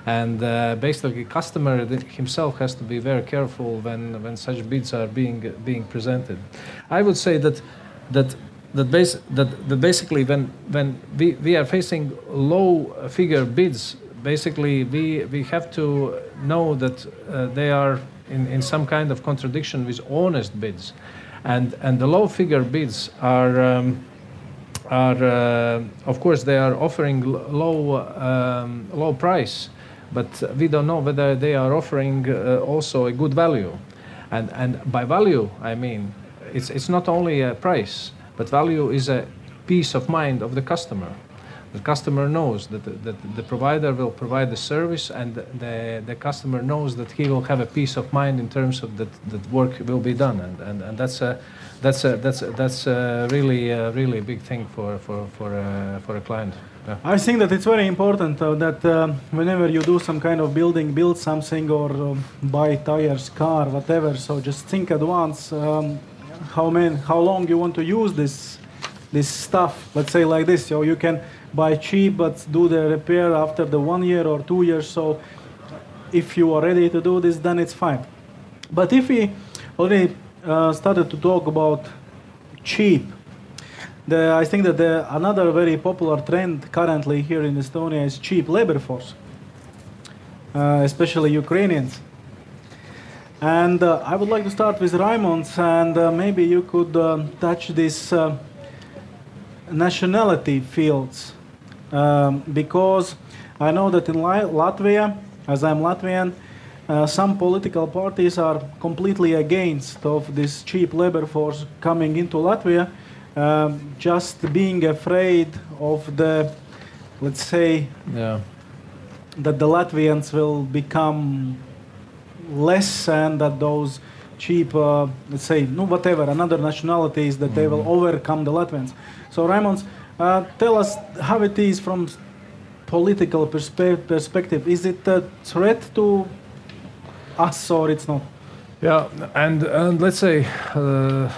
And uh, basically, customer himself has to be very careful when, when such bids are being being presented. I would say that that that, base, that, that basically when when we, we are facing low figure bids, basically we we have to know that uh, they are in, in some kind of contradiction with honest bids, and and the low figure bids are. Um, are, uh, of course, they are offering low, um, low price, but we don't know whether they are offering uh, also a good value. And, and by value, I mean, it's, it's not only a price, but value is a peace of mind of the customer. The customer knows that the, that the provider will provide the service, and the, the customer knows that he will have a peace of mind in terms of that, that work will be done. And, and, and that's a, that's a, that's a, that's a really a really big thing for for for a, for a client. Yeah. I think that it's very important uh, that uh, whenever you do some kind of building, build something or uh, buy tires, car, whatever. So just think advance um, how many, how long you want to use this this stuff. Let's say like this. So you can buy cheap, but do the repair after the one year or two years. So if you are ready to do this, then it's fine. But if we already uh, started to talk about cheap. The, I think that the, another very popular trend currently here in Estonia is cheap labor force, uh, especially Ukrainians. And uh, I would like to start with Raimond, and uh, maybe you could uh, touch this uh, nationality fields, um, because I know that in Latvia, as I'm Latvian, uh, some political parties are completely against of this cheap labor force coming into Latvia, um, just being afraid of the, let's say, yeah. that the Latvians will become less and that those cheap, uh, let's say, no, whatever, another nationalities, that mm. they will mm-hmm. overcome the Latvians. So, Raimond, uh, tell us how it is from political perspe- perspective. Is it a threat to us or it's not. Yeah, and, and let's say, uh,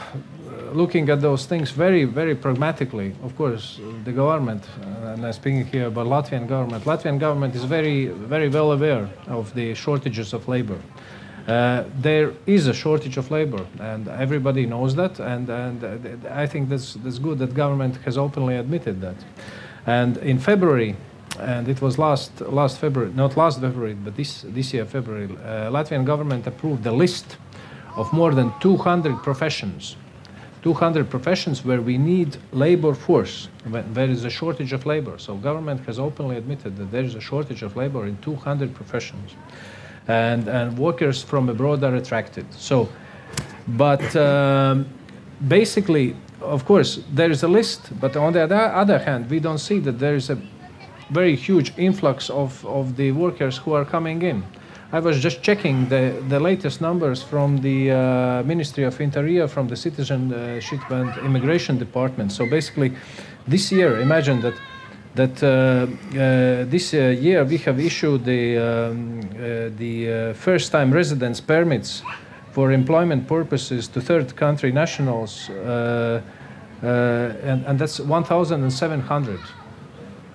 looking at those things very, very pragmatically, of course, the government, uh, and I'm speaking here about Latvian government, Latvian government is very, very well aware of the shortages of labor. Uh, there is a shortage of labor, and everybody knows that, and, and uh, I think that's, that's good that government has openly admitted that. And in February, and it was last last February, not last February, but this this year February, uh, Latvian government approved the list of more than 200 professions, 200 professions where we need labor force, when there is a shortage of labor. So government has openly admitted that there is a shortage of labor in 200 professions, and and workers from abroad are attracted. So, but um, basically. Of course, there is a list, but on the other hand, we don't see that there is a very huge influx of, of the workers who are coming in. I was just checking the, the latest numbers from the uh, Ministry of Interior, from the Citizenship and Immigration Department. So basically, this year, imagine that that uh, uh, this uh, year we have issued the um, uh, the uh, first-time residence permits for employment purposes to third country nationals, and, and that's 1,700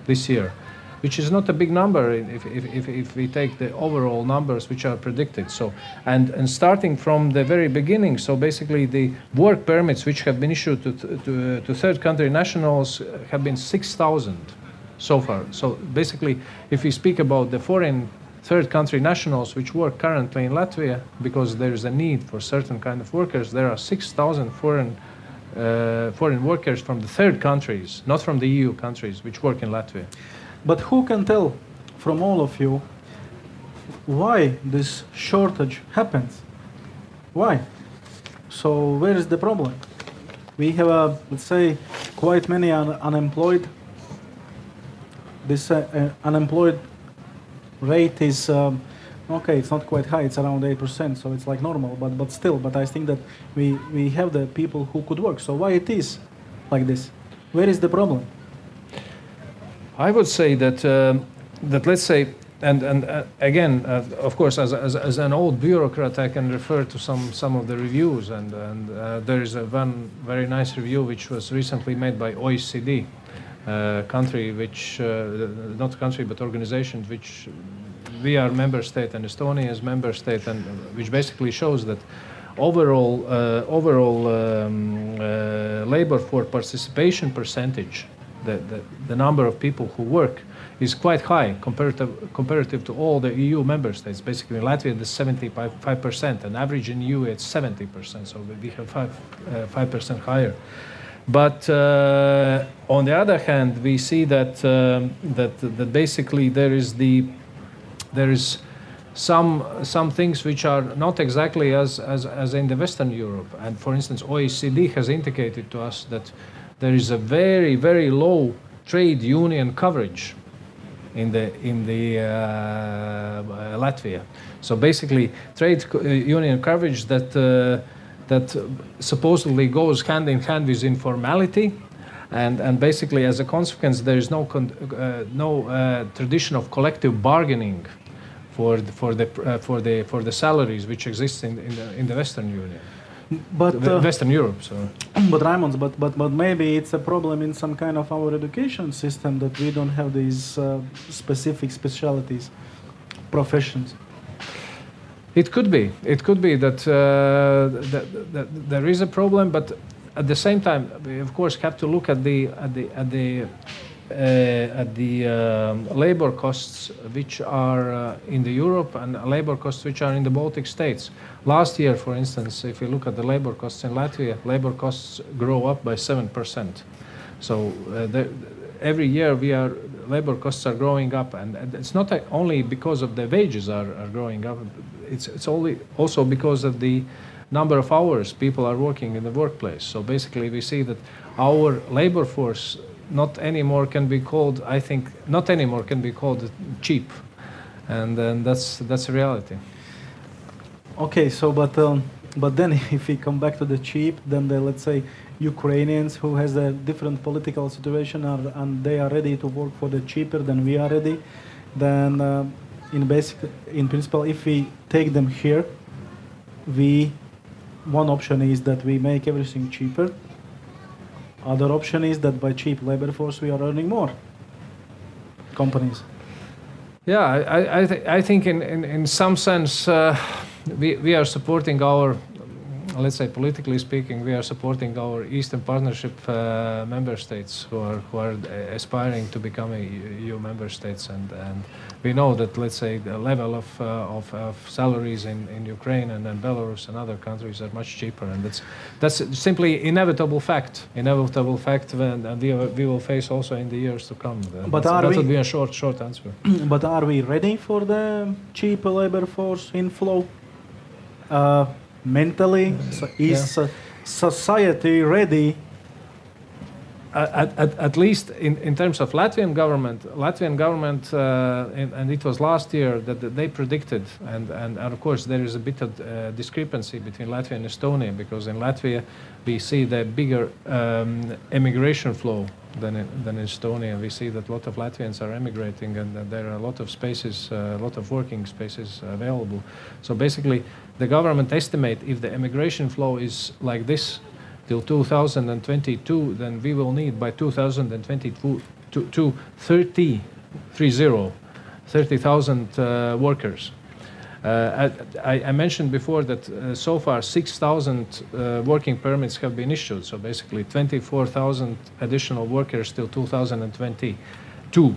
this year which is not a big number if, if, if, if, we take the overall numbers which are predicted. So, and, and starting from the very beginning, so basically the work permits which have been issued to, to, to third country nationals have been 6,000 so far. So basically, if we speak about the foreign third country nationals which work currently in Latvia, because there is a need for certain kind of workers, there are 6,000 foreign uh, foreign workers from the third countries, not from the EU countries, which work in Latvia. But who can tell from all of you why this shortage happens? Why? So where is the problem? we have, uh, let's say, quite many un- unemployed. This uh, uh, unemployed rate is um, okay. It's not quite high. It's around eight percent, so it's like normal. But but still, but I think that we we have the people who could work. So why it is like this? Where is the problem? I would say that um, that let's say, and and uh, again, uh, of course, as, as, as an old bureaucrat, I can refer to some some of the reviews, and and uh, there is a one very nice review which was recently made by OECD, uh, country which uh, not country but organization which we are member state and Estonia is member state, and which basically shows that overall overall um, labor for participation percentage the, the, the number of people who work is quite high comparative, comparative to all the EU member states. Basically, in Latvia, it's 75%, and average in EU, it's 70%, so we have 5, uh, 5% higher. But uh, on the other hand, we see that, um, that, that basically there is, the, there is some, some things which are not exactly as, as, as in the Western Europe. And for instance, OECD has indicated to us that there is a very, very low trade union coverage in the in the uh, Latvia. So basically, trade uh, union coverage that uh, that supposedly goes hand in hand with informality, and and basically as a consequence, there is no con- uh, no uh, tradition of collective bargaining for the, for the for the for the salaries which exist in in the, in the Western Union, But uh, Western Europe. So. but Raimonds, but but but maybe it's a problem in some kind of our education system that we don't have these uh, specific specialities, professions. It could be. It could be that, uh, that, that there is a problem, but at the same time, we of course have to look at the at the at the at the um labor costs which are uh, in the Europe and labor costs which are in the Baltic states. Last year, for instance, if you look at the labor costs in Latvia, labor costs grow up by seven percent. So uh, the, every year we are labor costs are growing up, and, it's not uh, only because of the wages are, are growing up. It's it's only also because of the number of hours people are working in the workplace. So basically, we see that our labor force not anymore can be called. I think not anymore can be called cheap, and then that's that's a reality. Okay, so but um, but then if we come back to the cheap, then the let's say Ukrainians who has a different political situation are, and they are ready to work for the cheaper than we are ready, then uh, in basic in principle, if we take them here, we one option is that we make everything cheaper. Other option is that by cheap labor force we are earning more. Companies. Yeah, I, I, th- I think in, in, in some sense uh, we, we are supporting our, let's say politically speaking, we are supporting our Eastern Partnership uh, member states who are, who are aspiring to become EU member states. And, and we know that, let's say, the level of, uh, of, of salaries in, in Ukraine and, and Belarus and other countries are much cheaper. And that's, that's simply inevitable fact, inevitable fact, and, and we, we will face also in the years to come. But That's- are that we- would be a short, short answer. but are we ready for the cheap labor force inflow? Uh, mentally, so is uh, society ready? at, at, at least in, in terms of Latvian government, Latvian government, uh, and, and it was last year that that they predicted, and, and, and of course there is a bit of uh, discrepancy between Latvia and Estonia because in Latvia we see the bigger um, emigration flow than in, than in Estonia. We see that a lot of Latvians are emigrating, and that there are a lot of spaces, uh, a lot of working spaces available. So basically, the government estimate if the emigration flow is like this till 2022, then we will need by 2022 to, to 30, 30, 30,000 uh, workers. Uh, I, I mentioned before that uh, so far 6,000 uh, working permits have been issued, so basically 24,000 additional workers till 2022.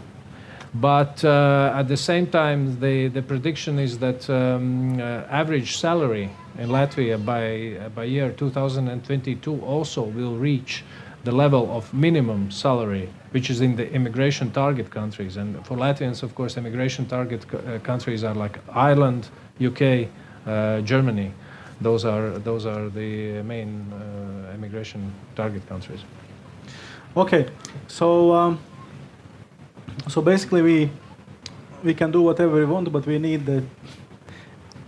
But uh, at the same time, the, the prediction is that um, uh, average salary in Latvia by, by year 2022 also will reach the level of minimum salary, which is in the immigration target countries. And for Latvians, of course, immigration target uh, countries are like Ireland, UK, uh, Germany. Those are, those are the main uh, migration target countries. Okay, so um, so basically we we can do whatever we want, but we need the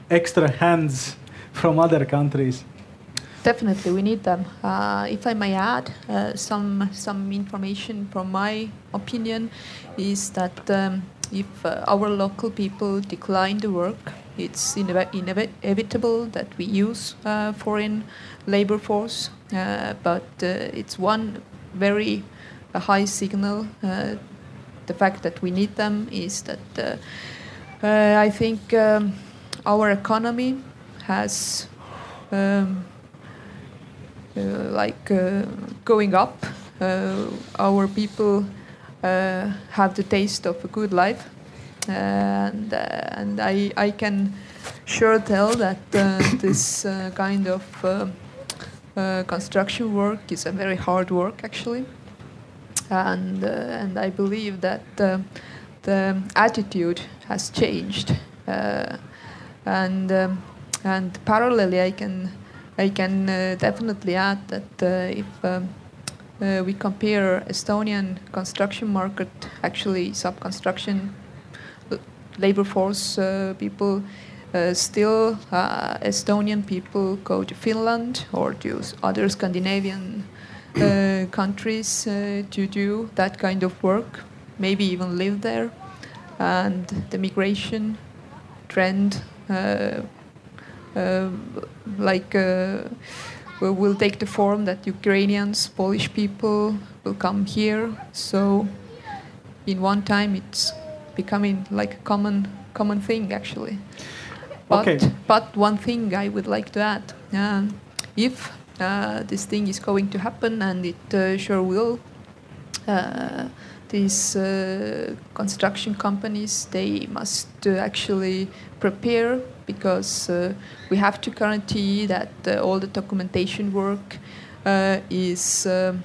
extra hands from other countries. Definitely, we need them. Uh, if I may add, uh, some some information from my opinion is that um, if uh, our local people decline the work, it's inev- inevitable that we use uh, foreign labor force. Uh, but uh, it's one very high signal. the fact that we need them is that I think um, our economy has. Um, Uh, like uh, going up. Uh, our people uh, have the taste of a good life, and uh, and I I can sure tell that this kind of construction work is a very hard work actually, and and I believe that the attitude has changed, and um, and parallelly I can I can uh, definitely add that uh, if um, uh, we compare Estonian construction market, actually sub-construction labor force people uh, still uh, Estonian people go to Finland or to other Scandinavian uh, countries to do that kind of work, maybe even live there. And the migration trend uh, like uh, will take the form that Ukrainians, Polish people will come here. So in one time it's becoming like a common common thing actually. But okay. but one thing I would like to add, uh, if uh, this thing is going to happen and it uh, sure will, uh, these construction companies they must actually prepare because uh, we have to guarantee that uh, all the documentation work uh, is um,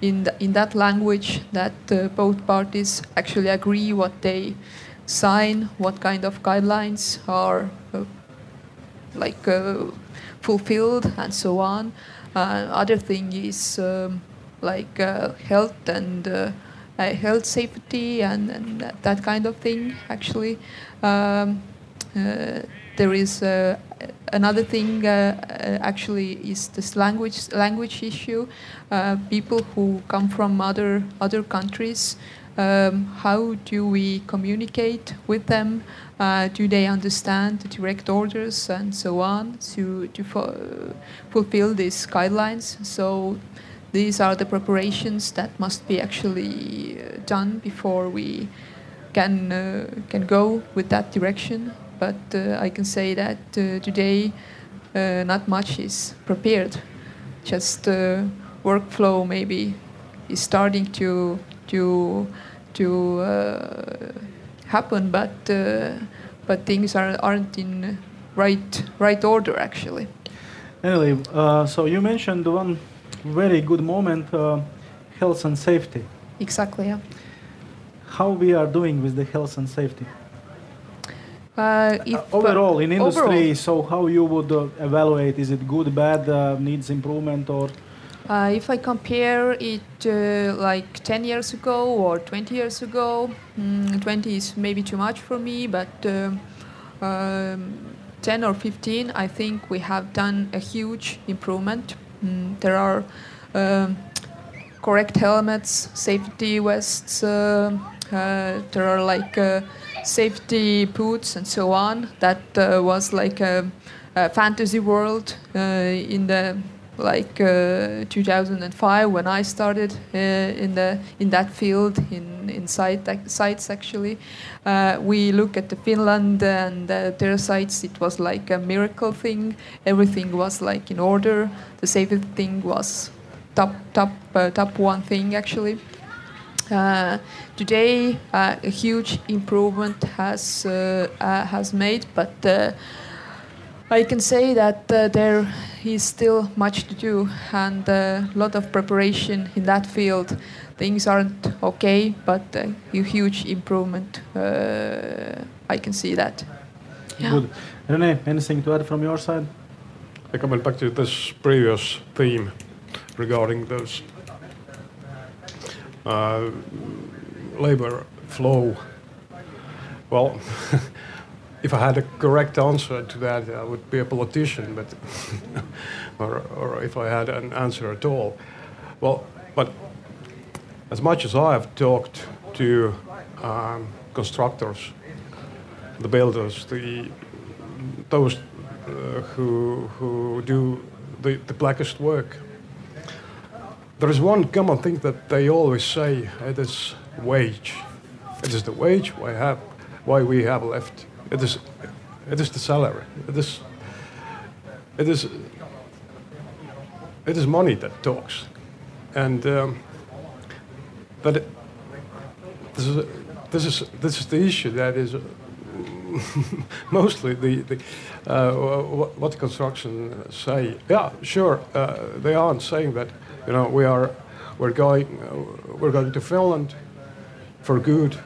in, the, in that language that both parties actually agree what they sign, what kind of guidelines are like fulfilled, and so on. other thing is um, like health and uh, health safety and, and, that kind of thing actually um, uh, there is uh, another thing uh, uh, actually is this language language issue. people who come from other other countries. Um, how do we communicate with them? Uh, do they understand the direct orders and so on to, to fo- fulfill these guidelines? So these are the preparations that must be actually done before we can uh, can go with that direction but uh, I can say that uh, today uh, not much is prepared. Just workflow maybe is starting to to to happen, but but things are, aren't in right right order actually. Anyway, uh, so you mentioned one very good moment, uh, health and safety. Exactly. Yeah. How we are doing with the health and safety? Uh, if, uh, overall in industry, overall, so how you would uh, evaluate? Is it good, bad, uh, needs improvement, or? Uh, if I compare it uh, like 10 years ago or 20 years ago, mm, 20 is maybe too much for me, but um, 10 or 15, I think we have done a huge improvement. Mm, there are um, correct helmets, safety vests. there are like safety boots and so on. That uh, was like a, a fantasy world uh, in the like uh, 2005 when I started uh, in the in that field in in site, sites actually. Uh, we look at the Finland and their sites. It was like a miracle thing. Everything was like in order. The safety thing was top top top one thing actually. Uh, today, uh, a huge improvement has uh, uh has made, but uh, I can say that there is still much to do and a lot of preparation in that field. Things aren't okay, but a huge improvement. I can see that. Yeah. Good. Rene, anything to add from your side? I come back to this previous theme regarding those uh, labor flow. Well, if I had a correct answer to that, I would be a politician, but or, or if I had an answer at all. Well, but as much as I have talked to um, constructors, the builders, the those uh, who who do the, the blackest work, there is one common thing that they always say: it is wage. It is the wage why have why we have left. It is it is the salary. It is it is it is money that talks, and um, it, this is this is this is the issue that is mostly the, the uh, what, what construction say. Yeah, sure, uh, they aren't saying that. You know, we are we're going uh, we're going to Finland for good.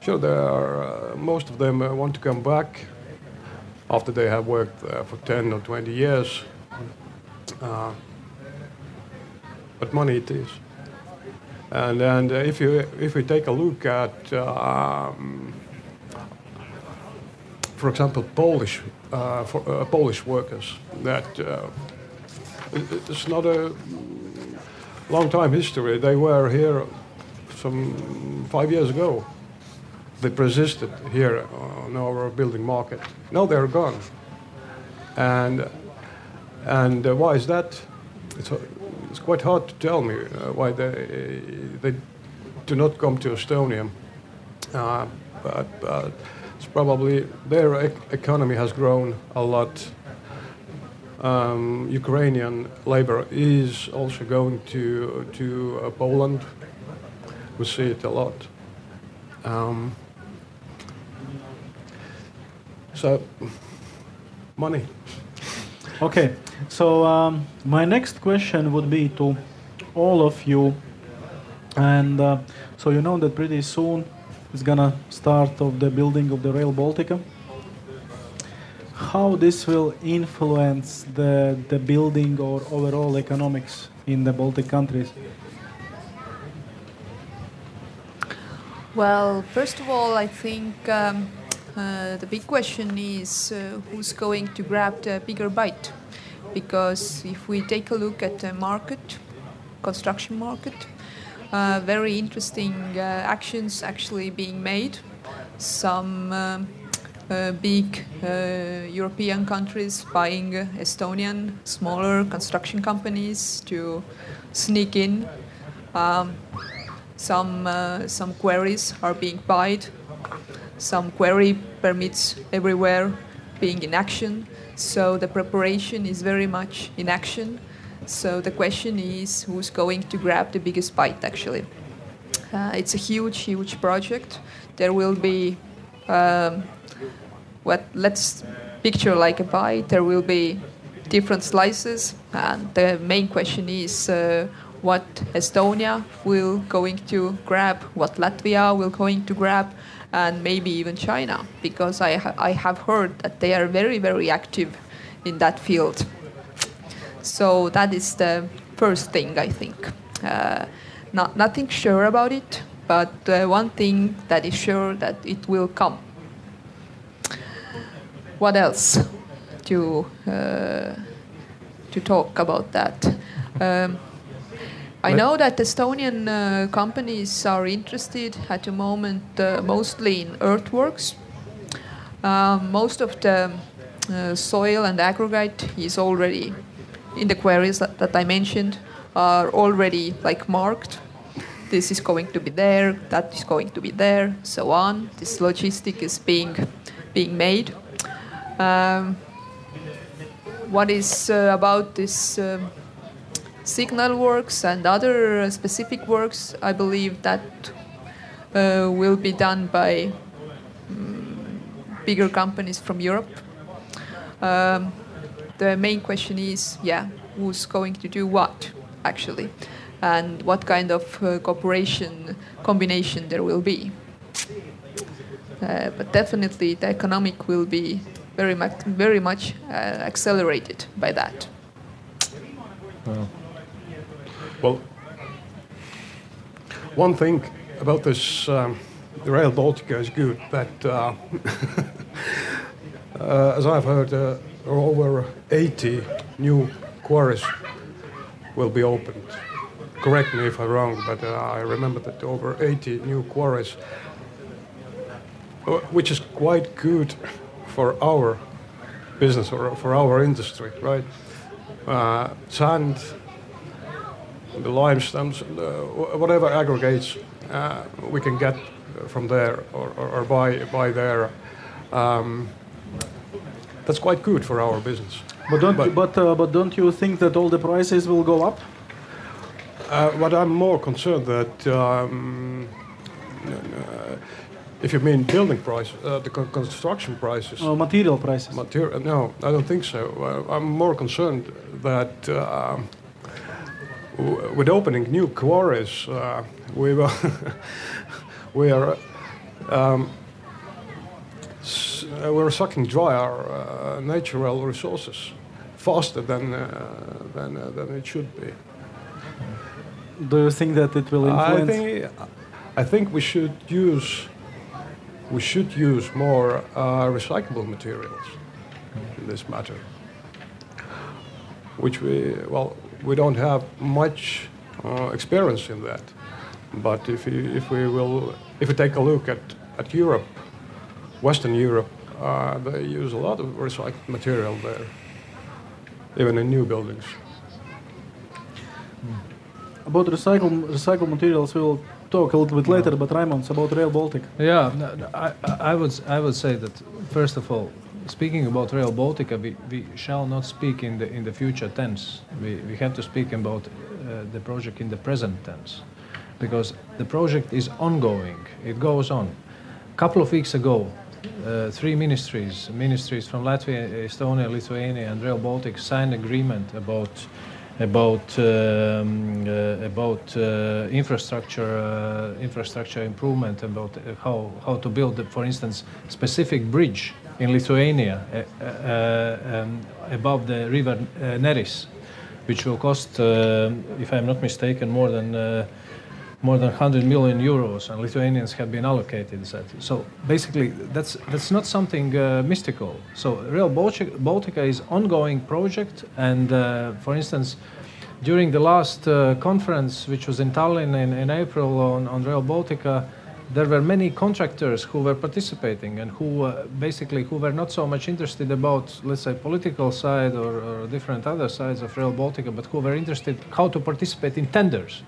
Sure, there are uh, most of them uh, want to come back after they have worked for 10 or 20 years. Uh, but money it is. And, and if, you, if we take a look at, um, for example, Polish, uh, for, uh, Polish workers, that uh, it's not a long time history. They were here some five years ago. They persisted here on our building market. Now they're gone. And, and uh, why is that? It's, it's quite hard to tell me uh, why they, they do not come to Estonia. Uh, but, but it's probably their e- economy has grown a lot. Um, Ukrainian labor is also going to to uh, Poland. We see it a lot. Um, so, money. Okay, so um, my next question would be to all of you, and uh, so you know that pretty soon it's gonna start of the building of the Rail Baltica. How this will influence the the building or overall economics in the Baltic countries? Well, first of all, I think um, uh, the big question is uh, who's going to grab the bigger bite? Because if we take a look at the market, construction market, uh, very interesting uh, actions actually being made. Some um, big European countries buying Estonian smaller construction companies to sneak in. Um, some some quarries are being bought some quarry permits everywhere being in action. So the preparation is very much in action. So the question is who's going to grab the biggest bite actually. Uh, it's a huge, huge project. There will be um, what let's picture like a bite. There will be different slices, and the main question is uh, what Estonia will going to grab, what Latvia will going to grab, and maybe even China, because I, ha- I have heard that they are very, very active in that field. So that is the first thing I think. Uh, not, nothing sure about it, but uh, one thing that is sure that it will come. What else to uh, to talk about that? Um, I know that Estonian uh, companies are interested at the moment uh, mostly in earthworks. Uh, most of the uh, soil and aggregate is already in the quarries that, that, I mentioned are already like marked. This is going to be there, that is going to be there, so on. This logistic is being being made. Um, what is uh, about this? Um, signal works and other specific works, I believe that uh, will be done by um, bigger companies from Europe. Um, the main question is, yeah, who's going to do what actually, and what kind of uh, cooperation combination there will be. Uh, but definitely, the economic will be very much, very much uh, accelerated by that. Well. Well, one thing about this um, Rail Baltica is good that, uh, uh, as I've heard, uh, over 80 new quarries will be opened. Correct me if I'm wrong, but uh, I remember that over 80 new quarries, uh, which is quite good for our business or for our industry, right? Uh, sand, the limestones, uh, whatever aggregates uh, we can get from there or, or, or buy, buy there. Um, that's quite good for our business. But don't, But- you, but, uh, but don't you think that all the prices will go up? Uh, but I'm more concerned that um, uh, if you mean building price, uh, the con- construction prices, Uh, material prices. material. No, I don't think so. Uh, I'm more concerned that uh, w- with opening new quarries, uh, we will we are. Um, uh, we're sucking dry our uh, natural resources faster than uh, than uh, than it should be. Do you think that it will influence? I think, I think we should use we should use more uh, recyclable materials in this matter, which we well we don't have much uh, experience in that. But if we, if we will if we take a look at, at Europe, Western Europe, uh, they use a lot of recycled material there, even in new buildings. About recycled recycled materials, we'll talk a little bit later. But Raimonds, about Rail Baltic. Yeah, no, no, I, I I would I would say that first of all, speaking about Rail Baltica, we, we shall not speak in the in the future tense. We, we have to speak about uh, the project in the present tense, because the project is ongoing. It goes on. A couple of weeks ago, uh, three ministries, ministries from Latvia, Estonia, Lithuania, and Rail Baltic signed agreement about about um, uh, about uh, infrastructure uh, infrastructure improvement about uh, how how to build for instance specific bridge in Lithuania uh, uh, um, above the river Neris which will cost if I'm not mistaken more than more than 100 million euros, and Lithuanians have been allocated that. So basically, that's that's not something uh, mystical. So Rail Baltica is ongoing project, and uh, for instance, during the last uh, conference, which was in Tallinn in, in April on, on Rail Baltica, there were many contractors who were participating and who uh, basically who were not so much interested about let's say political side or, or different other sides of Rail Baltica, but who were interested how to participate in tenders.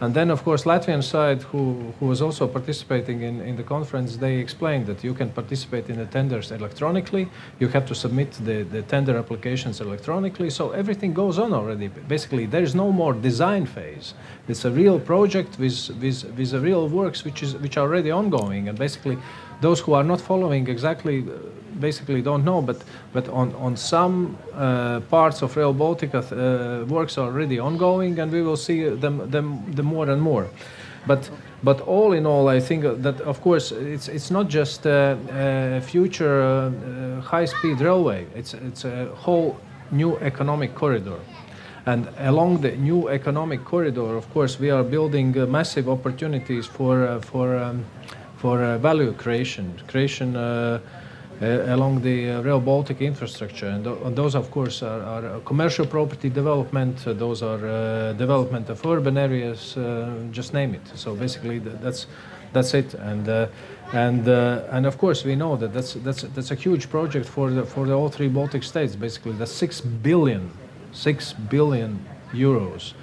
And then, of course, Latvian side, who, who was also participating in, in the conference, they explained that you can participate in the tenders electronically. You have to submit the, the tender applications electronically. So everything goes on already. Basically, there is no more design phase. It's a real project with, with, with real works which is which are already ongoing. And basically, those who are not following exactly, uh, basically don't know. But but on on some uh, parts of Rail Baltica, uh, works are already ongoing, and we will see them them the more and more. But but all in all, I think that of course it's it's not just a, a future uh, uh, high-speed railway. It's it's a whole new economic corridor. And along the new economic corridor, of course, we are building uh, massive opportunities for uh, for um, for uh, value creation, creation uh, uh, along the uh, Rail Baltic infrastructure, and, tho- and those, of course, are, are uh, commercial property development. Uh, those are uh, development of urban areas. Uh, just name it. So basically, th- that's that's it. And uh, and uh, and of course, we know that that's that's that's a huge project for the for the all three Baltic states. Basically, that's six billion, six billion euros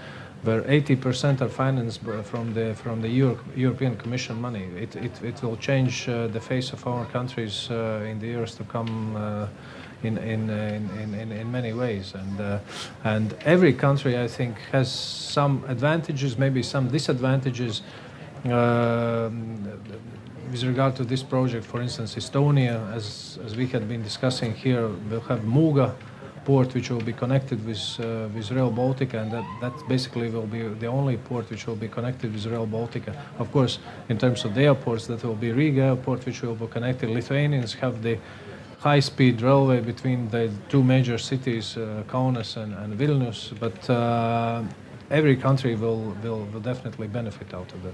where 80% are financed from the from the Euro- European Commission money. It, it, it will change uh, the face of our countries uh, in the years to come uh, in, in, in, in, in, many ways. And, uh, and every country, I think, has some advantages, maybe some disadvantages. Um, with regard to this project, for instance, Estonia, as, as we had been discussing here, will have Muuga port which will be connected with uh, with Rail Baltica, and that, that basically will be the only port which will be connected with Rail Baltica. Of course, in terms of the airports, that will be Riga airport which will be connected. Lithuanians have the high-speed railway between the two major cities, uh, Kaunas and, and Vilnius, but uh, every country will, will, will definitely benefit out of that.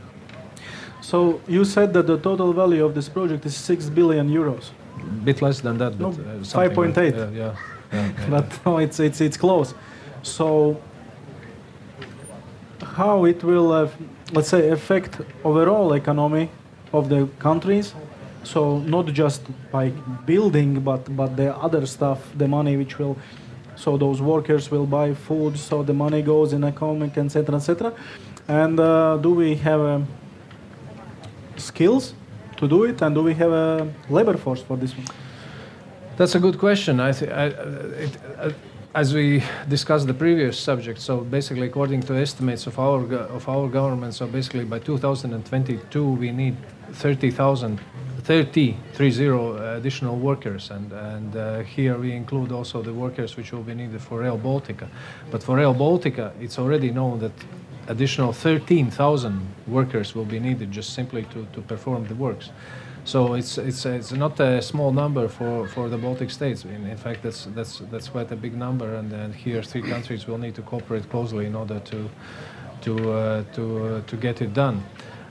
So you said that the total value of this project is six billion euros, A bit less than that, No, but uh, 5.8. like- yeah, yeah. but no, it's it's it's close. So how it will, uh, let's say, affect overall economy of the countries? So not just by building, but but the other stuff, the money which will, so those workers will buy food, so the money goes in economic, etc., etc. And uh, do we have um, skills to do it, and do we have a labor force for this one? That's a good question. I, th- I uh, it, uh, as we discussed the previous subject, so basically, according to estimates of our go- of our government, so basically by 2022 we need 30,000, 30, 30 additional workers, and and uh, here we include also the workers which will be needed for Rail Baltica. But for Rail Baltica, it's already known that additional 13,000 workers will be needed just simply to, to perform the works. So it's, it's, it's not a small number for, for the Baltic states. In, in fact, that's, that's, that's quite a big number, and, and here three countries will need to cooperate closely in order to, to, uh, to, uh, to get it done.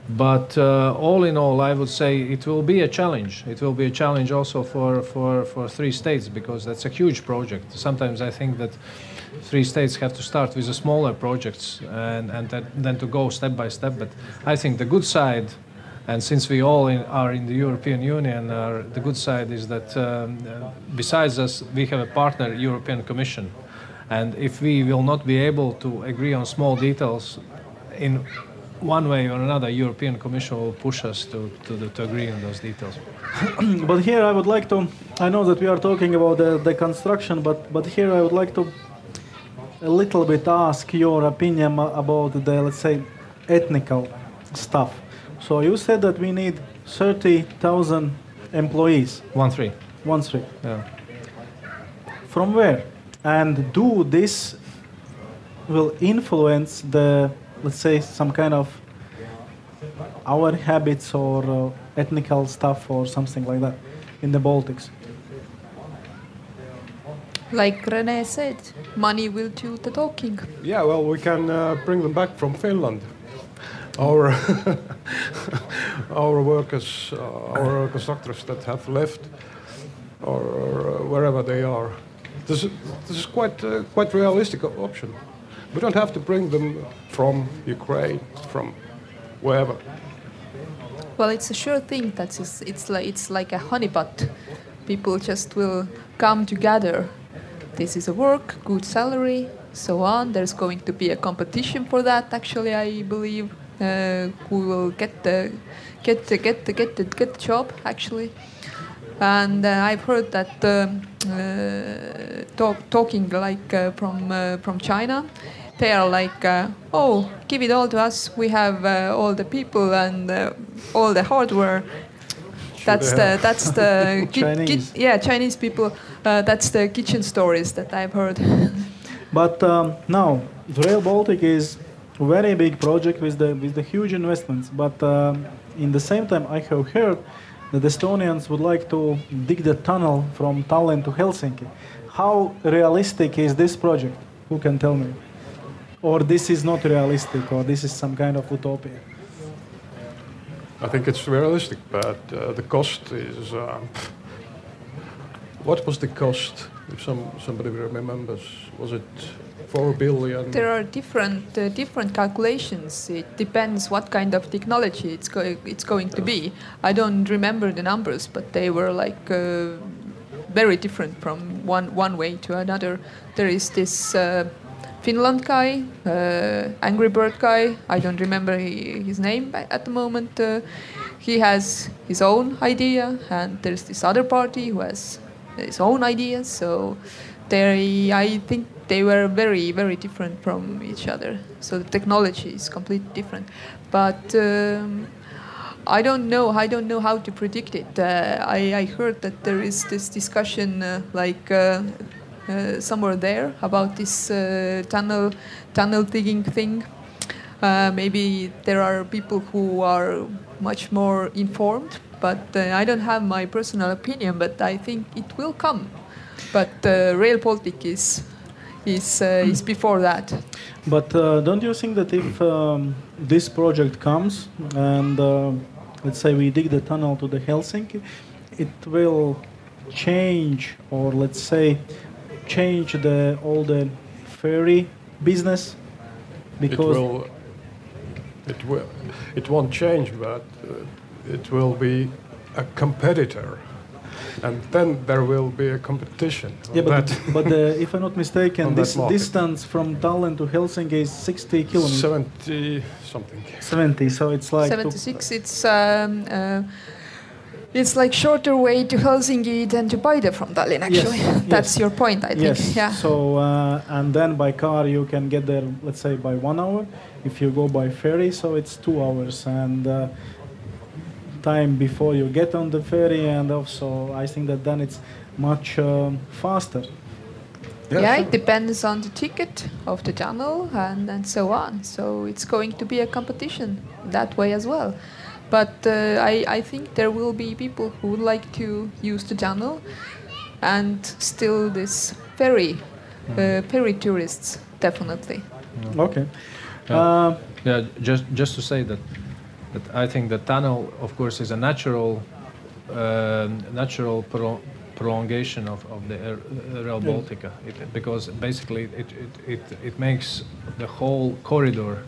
But uh, all in all, I would say it will be a challenge. It will be a challenge also for, for, for three states because that's a huge project. Sometimes I think that three states have to start with the smaller projects and, and that, then to go step by step. But I think the good side, and since we all in, are in the European Union, are, the good side is that um, uh, besides us, we have a partner, European Commission. And if we will not be able to agree on small details in one way or another, European Commission will push us to, to, to agree on those details. but here I would like to. I know that we are talking about the, the construction, but but here I would like to a little bit ask your opinion about the let's say ethnical stuff. So you said that we need thirty thousand employees. One three. One three. Yeah. From where? And do this will influence the let's say some kind of our habits or uh, ethnical stuff or something like that in the Baltics? Like Rene said, money will do the talking. Yeah, well, we can uh, bring them back from Finland. Our our workers, uh, our constructors that have left, or, or wherever they are. This, is- this is quite uh, quite realistic option. We don't have to bring them from Ukraine, from wherever. Well, it's a sure thing that is, it's like it's like a honeypot. People just will come together. This is a work, good salary, so on. There's going to be a competition for that. Actually, I believe uh, who will get the get the get the get the get the job actually. And uh, I've heard that um, uh, talk, talking like uh, from uh, from China, they are like, uh, oh, give it all to us. We have uh, all the people and uh, all the hardware. That's the that's the Chinese. yeah Chinese people. Uh, that's the kitchen stories that I've heard. But um, now, the Rail Baltic is very big project with the with the huge investments. But um, in the same time, I have heard that Estonians would like to dig the tunnel from Tallinn to Helsinki. How realistic is this project? Who can tell me? Or this is not realistic, or this is some kind of utopia? I think it's realistic, but uh, the cost is. Uh, what was the cost? If some somebody remembers, was it four billion? There are different uh, different calculations. It depends what kind of technology it's go- it's going to be. I don't remember the numbers, but they were like uh, very different from one one way to another. There is this uh, Finland guy, uh, Angry Bird guy. I don't remember his name at the moment. Uh, he has his own idea, and there's this other party who has his own ideas. So they, I think they were very, very different from each other. So the technology is completely different. But um, I don't know. I don't know how to predict it. Uh, I, I heard that there is this discussion, uh, like uh, uh, somewhere there, about this uh, tunnel, tunnel digging thing. Uh, maybe there are people who are much more informed, but uh, I don't have my personal opinion. But I think it will come. But uh, Rail Baltic is is uh, is before that. But uh, don't you think that if um, this project comes and uh, let's say we dig the tunnel to the Helsinki, it will change or let's say change the all the ferry business because It will. It will. It won't change, but uh, it will be a competitor, and then there will be a competition. yeah, but, that. but uh, if I'm not mistaken, On this distance from Tallinn to Helsinki is 60 kilometers. seventy something. 70, so it's like to- 76. It's um, uh, it's like shorter way to Helsinki than to Paide from Tallinn. Actually, Yes, that's yes. your point. I think. Yes. Yeah. So uh, and then by car you can get there, let's say by one hour. If you go by ferry, so it's two hours and uh, time before you get on the ferry, and also I think that then it's much um, faster. yeah, it depends on the ticket of the tunnel and, and so on. So it's going to be a competition that way as well. But uh, I, I think there will be people who would like to use the tunnel and still this ferry, uh, ferry tourists, definitely. Okay. Yeah. Uh, Yeah, just just to say that that I think the tunnel, of course, is a natural um, natural pro- prolongation of, of the Rail Baltica. It, because basically it, it, it, it makes the whole corridor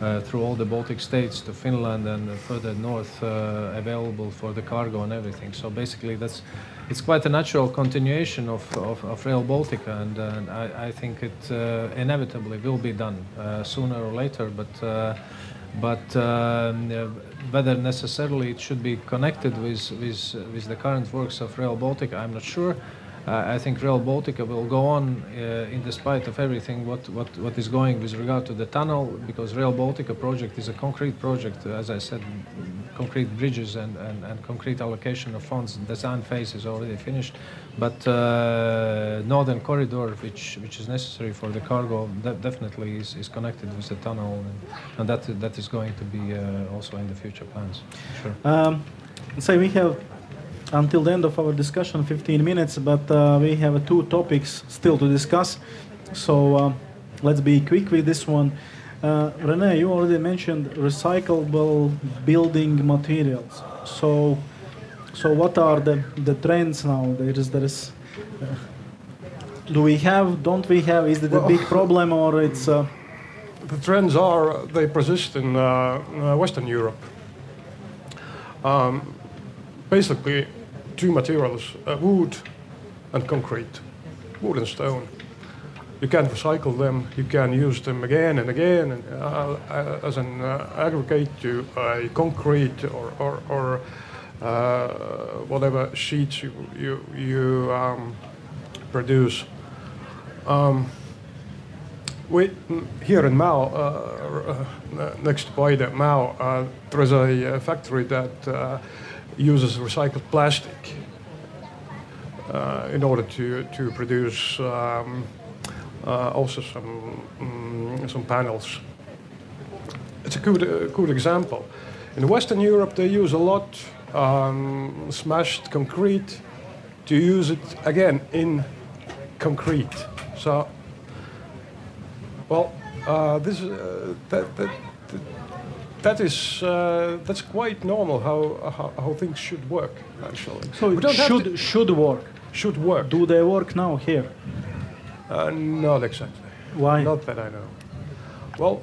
uh, through all the Baltic states to Finland and further north uh, available for the cargo and everything. So basically that's it's quite a natural continuation of, of, of Rail Baltica and, uh, I, I think it uh, inevitably will be done uh, sooner or later. But uh, but uh, whether necessarily it should be connected with, with, with the current works of Rail Baltica, I'm not sure. I think Rail Baltica will go on uh, in despite of everything what, what, what is going with regard to the tunnel because Rail Baltica project is a concrete project, as I said, concrete bridges and, and, and concrete allocation of funds. Design phase is already finished, but uh, northern corridor, which, which is necessary for the cargo, de- definitely is, is connected with the tunnel, and, and that, that is going to be uh, also in the future plans. Sure. Um, say we have until the end of our discussion 15 minutes, but uh, we have two topics still to discuss. So uh, let's be quick with this one. Uh, Rene, you already mentioned recyclable building materials. So, so what are the, the trends now? There is there is. Uh, do we have? Don't we have? Is it a big problem or it's? Uh, The trends are they persist in uh, Western Europe. Um, basically, two materials: uh, wood and concrete, wood and stone. You can recycle them. You can use them again and again, and, uh, as an uh, aggregate to a concrete or or, or uh, whatever sheets you you, you um, produce. Um, we, here in Mäo, uh, uh, next to Paide, Mäo, uh, there is a uh, factory that uses recycled plastic uh, in order to, to produce um, uh, also some, mm, some panels. It's a good, uh, good example. In Western Europe, they use a lot um, smashed concrete to use it again in concrete. So well, uh, this uh, that, that that is uh, that's quite normal how, how how things should work actually. so We it don't should to- should work. should work. Do they work now here? Uh, not exactly. Why? Not that I know. Well,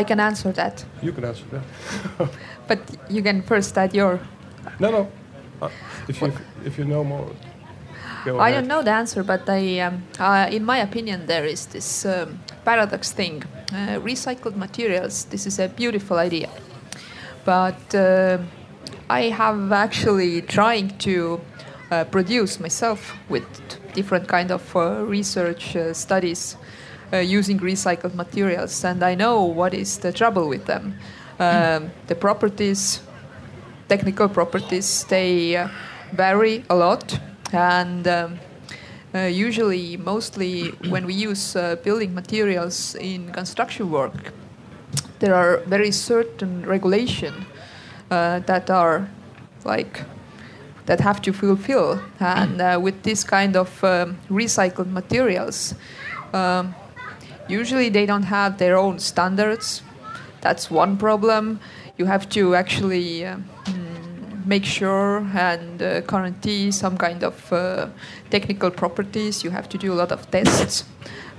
I can answer that, you can answer that. but you can first add your. No, no. Uh, if you if you know more, go I ahead. don't know the answer, but I, um, uh, in my opinion, there is this um, paradox thing. Uh, recycled materials. This is a beautiful idea, but uh, I have actually trying to uh, produce myself with different kind of uh, research uh, studies uh, using recycled materials, and I know what is the trouble with them. Um, the properties technical properties they uh, vary a lot and um, uh, usually mostly when we use uh, building materials in construction work there are very certain regulation uh, that are like that have to fulfill. And uh, with this kind of um, recycled materials, um, usually they don't have their own standards. That's one problem. You have to actually mm, make sure and uh, guarantee some kind of uh, technical properties. You have to do a lot of tests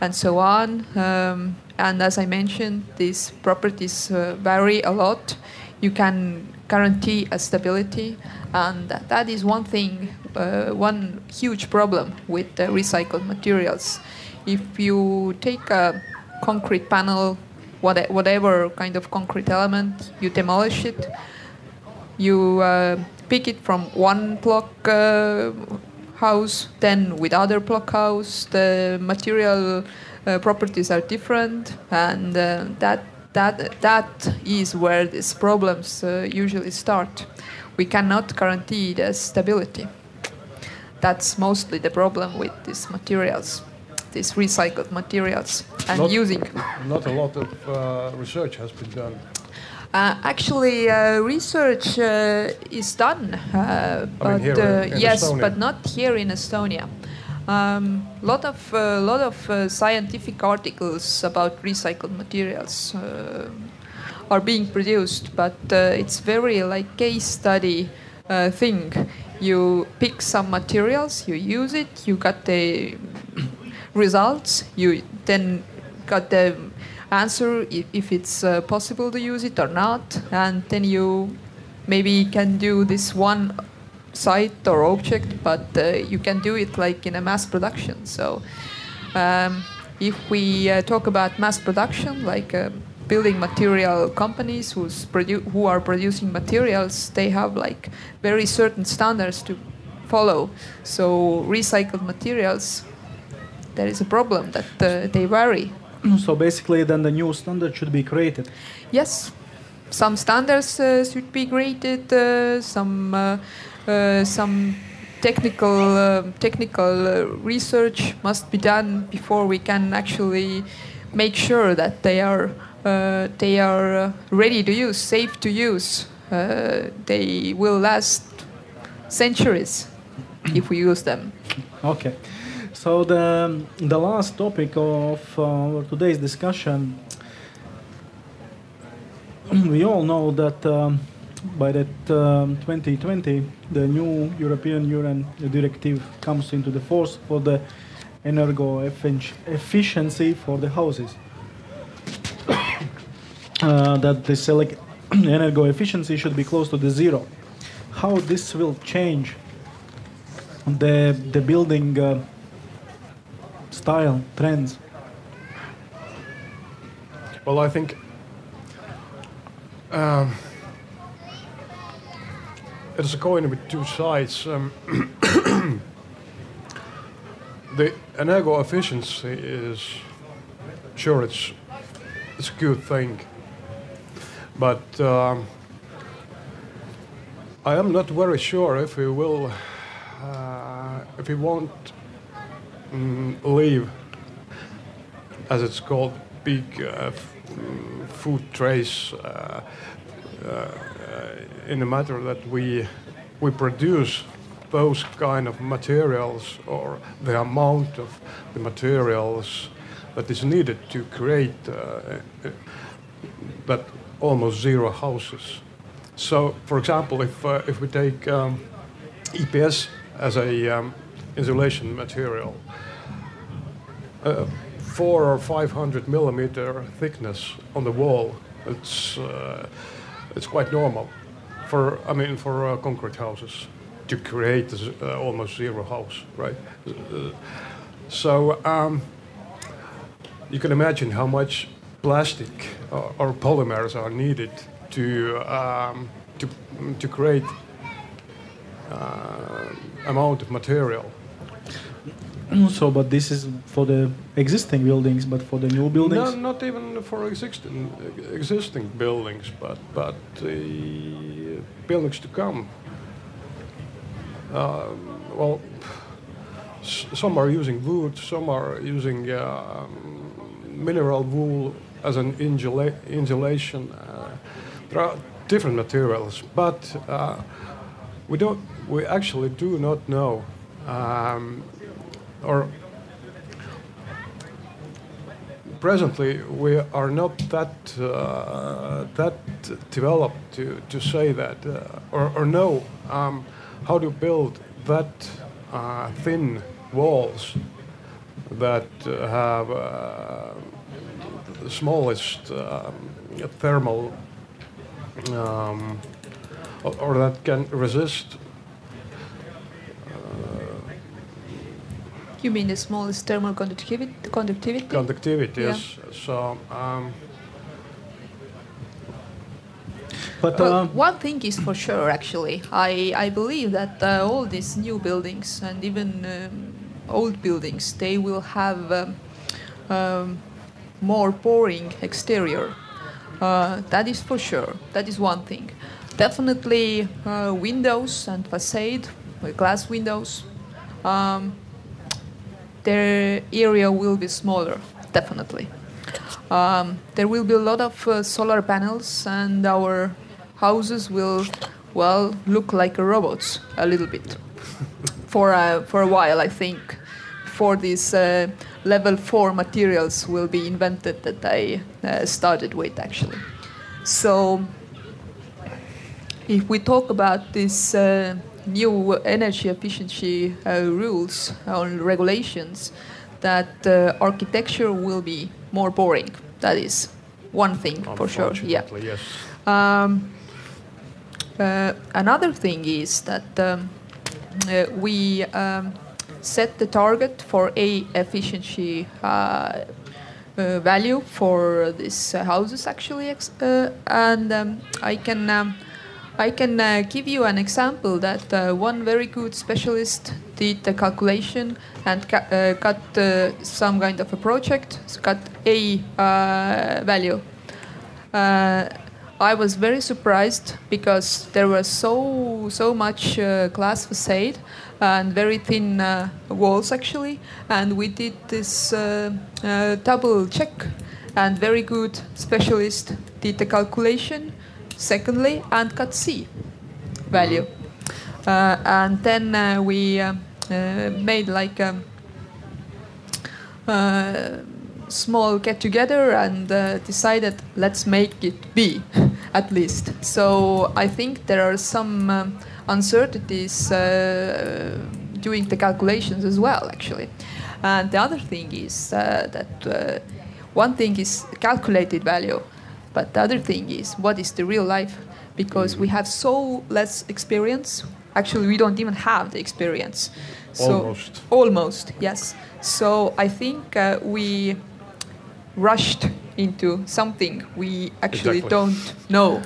and so on. Um, and as I mentioned, these properties uh, vary a lot. You can guarantee a stability, and that is one thing, uh, one huge problem with recycled materials. If you take a concrete panel, what, whatever kind of concrete element, you demolish it, you uh, pick it from one block uh, house, then with other block house, the material uh, properties are different, and uh, that that that is where these problems uh, usually start. We cannot guarantee the stability. That's mostly the problem with these materials, these recycled materials, and not, using. Not a lot of uh, research has been done. Uh, actually, uh, research uh, is done, uh, but here in yes, Estonia. but not here in Estonia. Um, lot of uh, lot of uh, scientific articles about recycled materials uh, are being produced, but uh, it's very like case study uh, thing. You pick some materials, you use it, you got the results, you then got the answer if, it's uh, possible to use it or not, and then you maybe can do this one site or object, but uh, you can do it like in a mass production. So um, if we uh, talk about mass production, like uh, building material companies who's produ- who are producing materials, they have like very certain standards to follow. So recycled materials, there is a problem that uh, they vary. So basically, then the new standard should be created. Yes, some standards uh, should be created. Uh, some uh, uh, some technical uh, technical uh, research must be done before we can actually make sure that they are uh, they are ready to use, safe to use. Uh, they will last centuries if we use them. Okay. So the the last topic of uh, today's discussion, we all know that um, by that um, 2020 the new European Union directive comes into the force for the effic- efficiency for the houses. uh, that the select energo efficiency should be close to the zero. How this will change the the building uh, style trends? Well, I think um, it's a coin with two sides. Um, the energo efficiency is sure it's it's a good thing, but um, I am not very sure if we will uh, if we won't mm, leave as it's called big uh, food trays uh, uh, in the matter that we we produce those kind of materials or the amount of the materials that is needed to create uh, uh, that almost zero houses. So, for example, if uh, if we take um, EPS as a um, insulation material, uh, four or five hundred millimeter thickness on the wall, it's uh, it's quite normal for I mean for uh, concrete houses to create uh, almost zero house, right? So um, you can imagine how much plastic or, or polymers are needed to um, to to create uh, amount of material. So, but this is for the existing buildings, but for the new buildings. No, not even for existing existing buildings, but but the buildings to come. Um, well, some are using wood, some are using um, mineral wool as an insula- insulation. Uh, there are different materials, but uh, we don't we actually do not know, um, or presently we are not that uh, that developed to, to say that uh, or, or know um, how to build that uh, thin walls that uh, have uh, the smallest um, thermal um, or, or that can resist You mean the smallest thermal conductivity? Conductivity. conductivity. Yes. So. Um, But Well, uh, one thing is for sure, actually. I, I believe that uh, all these new buildings and even um, old buildings, they will have um, um, more boring exterior. Uh, that is for sure. That is one thing. Definitely uh, windows and facade, glass windows. Um, their area will be smaller, definitely. Um, there will be a lot of uh, solar panels, and our houses will, well, look like robots a little bit for a, for a while, I think. For these uh, level four materials will be invented that I uh, started with actually. So, if we talk about this uh, new energy efficiency uh, rules or regulations, that uh, architecture will be more boring. That is one thing for sure. Yeah. Yes. Um, uh, another thing is that um, uh, we um, set the target for a efficiency uh, uh, value for these uh, houses actually, ex- uh, and um, I can. Um, I can uh, give you an example that uh, one very good specialist did the calculation and ca- uh, got uh, some kind of a project, got a uh, value. Uh, I was very surprised because there was so so much glass facade and very thin walls actually, and we did this double check, and very good specialist did the calculation. Secondly, and got C value, uh, and then uh, we uh, uh, made like. Um, uh, small get together and uh, decided let's make it be at least. So i think there are some um, uncertainties doing the calculations as well actually. And the other thing is that one thing is calculated value but the other thing is what is the real life because we have so less experience actually we don't even have the experience so Almost. almost yes so i think uh, we rushed into something we actually Exactly. don't know.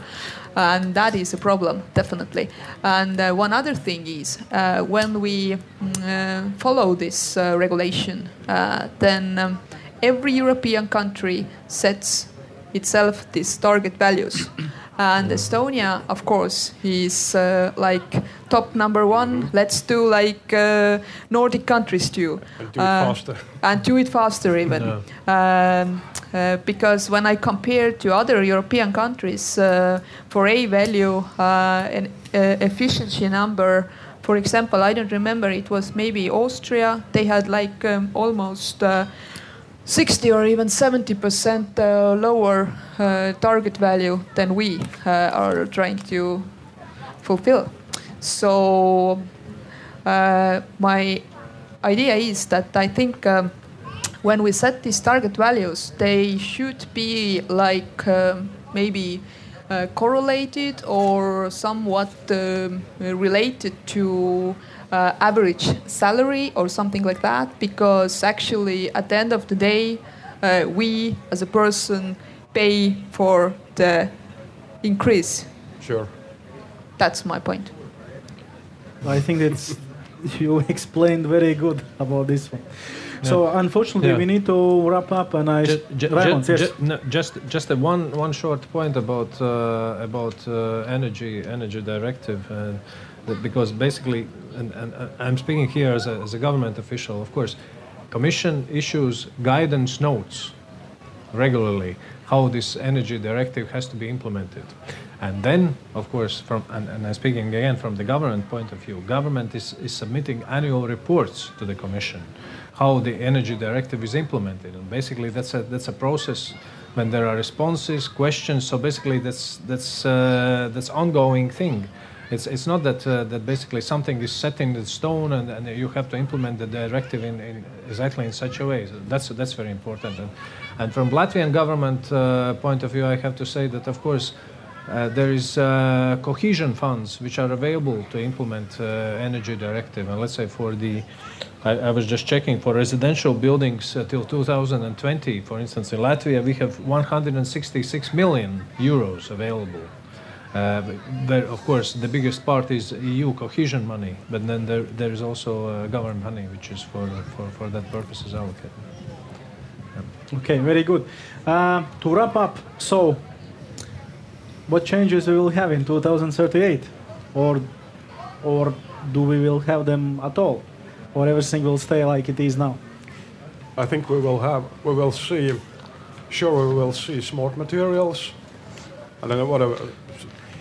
And that is a problem, definitely. And uh, one other thing is uh, when we mm, uh, follow this uh, regulation, uh, then um, every European country sets itself these target values. And Estonia, of course, is uh, like top number one. Let's do like uh, Nordic countries do. And do it Uh, faster. and do it faster even um, uh, because when i compare to other european countries uh, for a value uh, an uh, efficiency number for example i don't remember it was maybe austria they had like um, almost uh, 60 or even 70 percent uh, lower uh, target value than we uh, are trying to fulfill. So uh, my idea is that I think um, when we set these target values, they should be like um, maybe uh, correlated or somewhat um, related to uh, average salary or something like that. Because actually, at the end of the day, uh, we as a person pay for the increase. Sure. That's my point. I think it's you explained very good about this one. So unfortunately, Yeah. we need to wrap up, and I Ju- ju- Raymond, ju- yes. ju- no, just just a one one short point about uh, about uh, energy energy directive and that- because basically and, and I'm speaking here as a, as a government official of course commission issues guidance notes regularly how this energy directive has to be implemented. And then, of course, from and, and I'm speaking again from the government point of view, government is, is submitting annual reports to the Commission how the energy directive is implemented. And basically, that's a that's a process when there are responses, questions. So basically, that's that's uh, that's ongoing thing. It's, it's not that uh, that basically something is set in the stone and, and you have to implement the directive in, in exactly in such a way. So that's that's very important. And, and from Latvian government uh, point of view, I have to say that of course. Uh, there is uh, cohesion funds which are available to implement uh, energy directive and let's say for the I, I, was just checking for residential buildings uh, till 2020 for instance in latvia we have 166 million euros available uh, but of course, the biggest part is EU cohesion money, but then there, there is also uh, government money, which is for, for, for that purposes allocated. Yeah. Okay, very good. Uh, to wrap up, so what changes we will have in 2038, or or do we will have them at all, or everything will stay like it is now? I think we will have we will see. Sure, we will see smart materials. I don't know what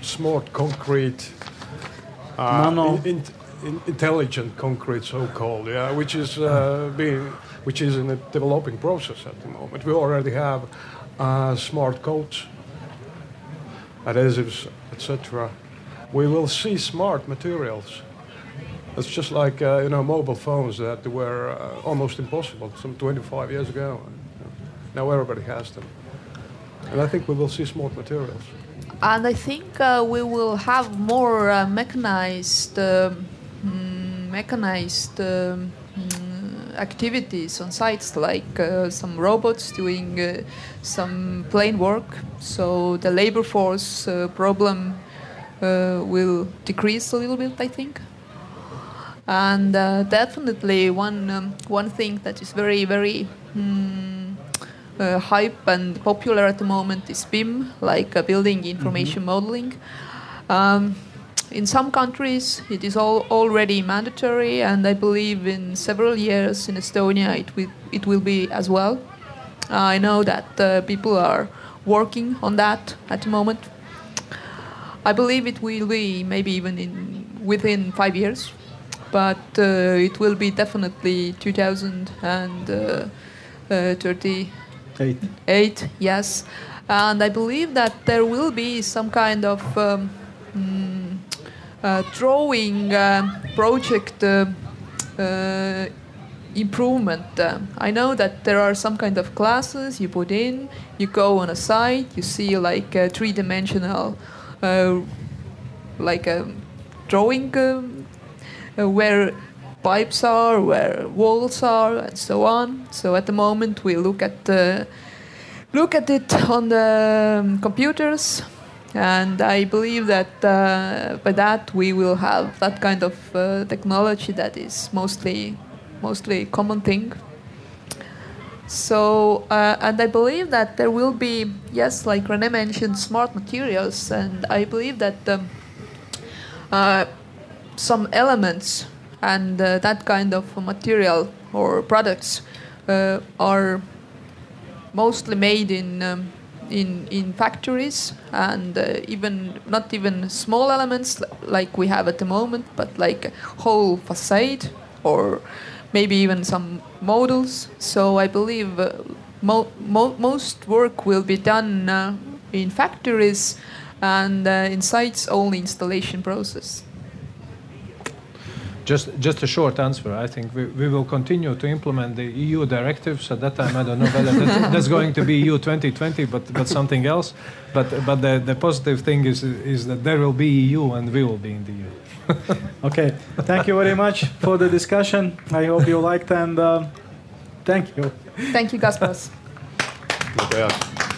smart concrete, uh, in, in, in intelligent concrete, so-called, yeah, which is uh, being, which is in a developing process at the moment. We already have uh, smart coats, adhesives, etc. We will see smart materials. It's just like uh, you know mobile phones that were uh, almost impossible some 25 years ago. Now everybody has them, and I think we will see smart materials and I think uh, we will have more uh, mechanized, um, mm, mechanized um, mm, activities on sites, like uh, some robots doing uh, some plain work. So the labor force uh, problem uh, will decrease a little bit, I think. And definitely one um, one thing that is very very mm, uh, hype and popular at the moment is BIM, like uh, building information mm-hmm. modeling. Um, in some countries, it is all already mandatory, and I believe in several years in Estonia it will it will be as well. I know that uh, people are working on that at the moment. I believe it will be maybe even in within five years, but uh, it will be definitely 2030 uh, Eight. Eight, yes. And I believe that there will be some kind of um, mm, uh, drawing uh, project uh, uh improvement. Uh, I know that there are some kind of classes you put in, you go on a site, you see like a three dimensional, uh, like a drawing where pipes are, where walls are, and so on. So at the moment we look at look at it on the um, computers, and I believe that uh, by that we will have that kind of uh, technology that is mostly mostly common thing. So uh, and I believe that there will be yes, like Rene mentioned, smart materials, and I believe that. Um, uh, some elements and uh, that kind of material or products uh, are mostly made in um, in in factories and uh, even not even small elements like we have at the moment, but like whole facade or maybe even some models. So I believe uh, mo mo most work will be done uh, in factories and uh, in sites only installation process. Just, just a short answer. I think we, we will continue to implement the EU directives. At that time, I don't know whether that, that's going to be EU 2020, but, but something else. But, but the, the positive thing is, is that there will be EU and we will be in the EU. okay. Thank you very much for the discussion. I hope you liked and uh, thank you. Thank you, Kaspars. Okay.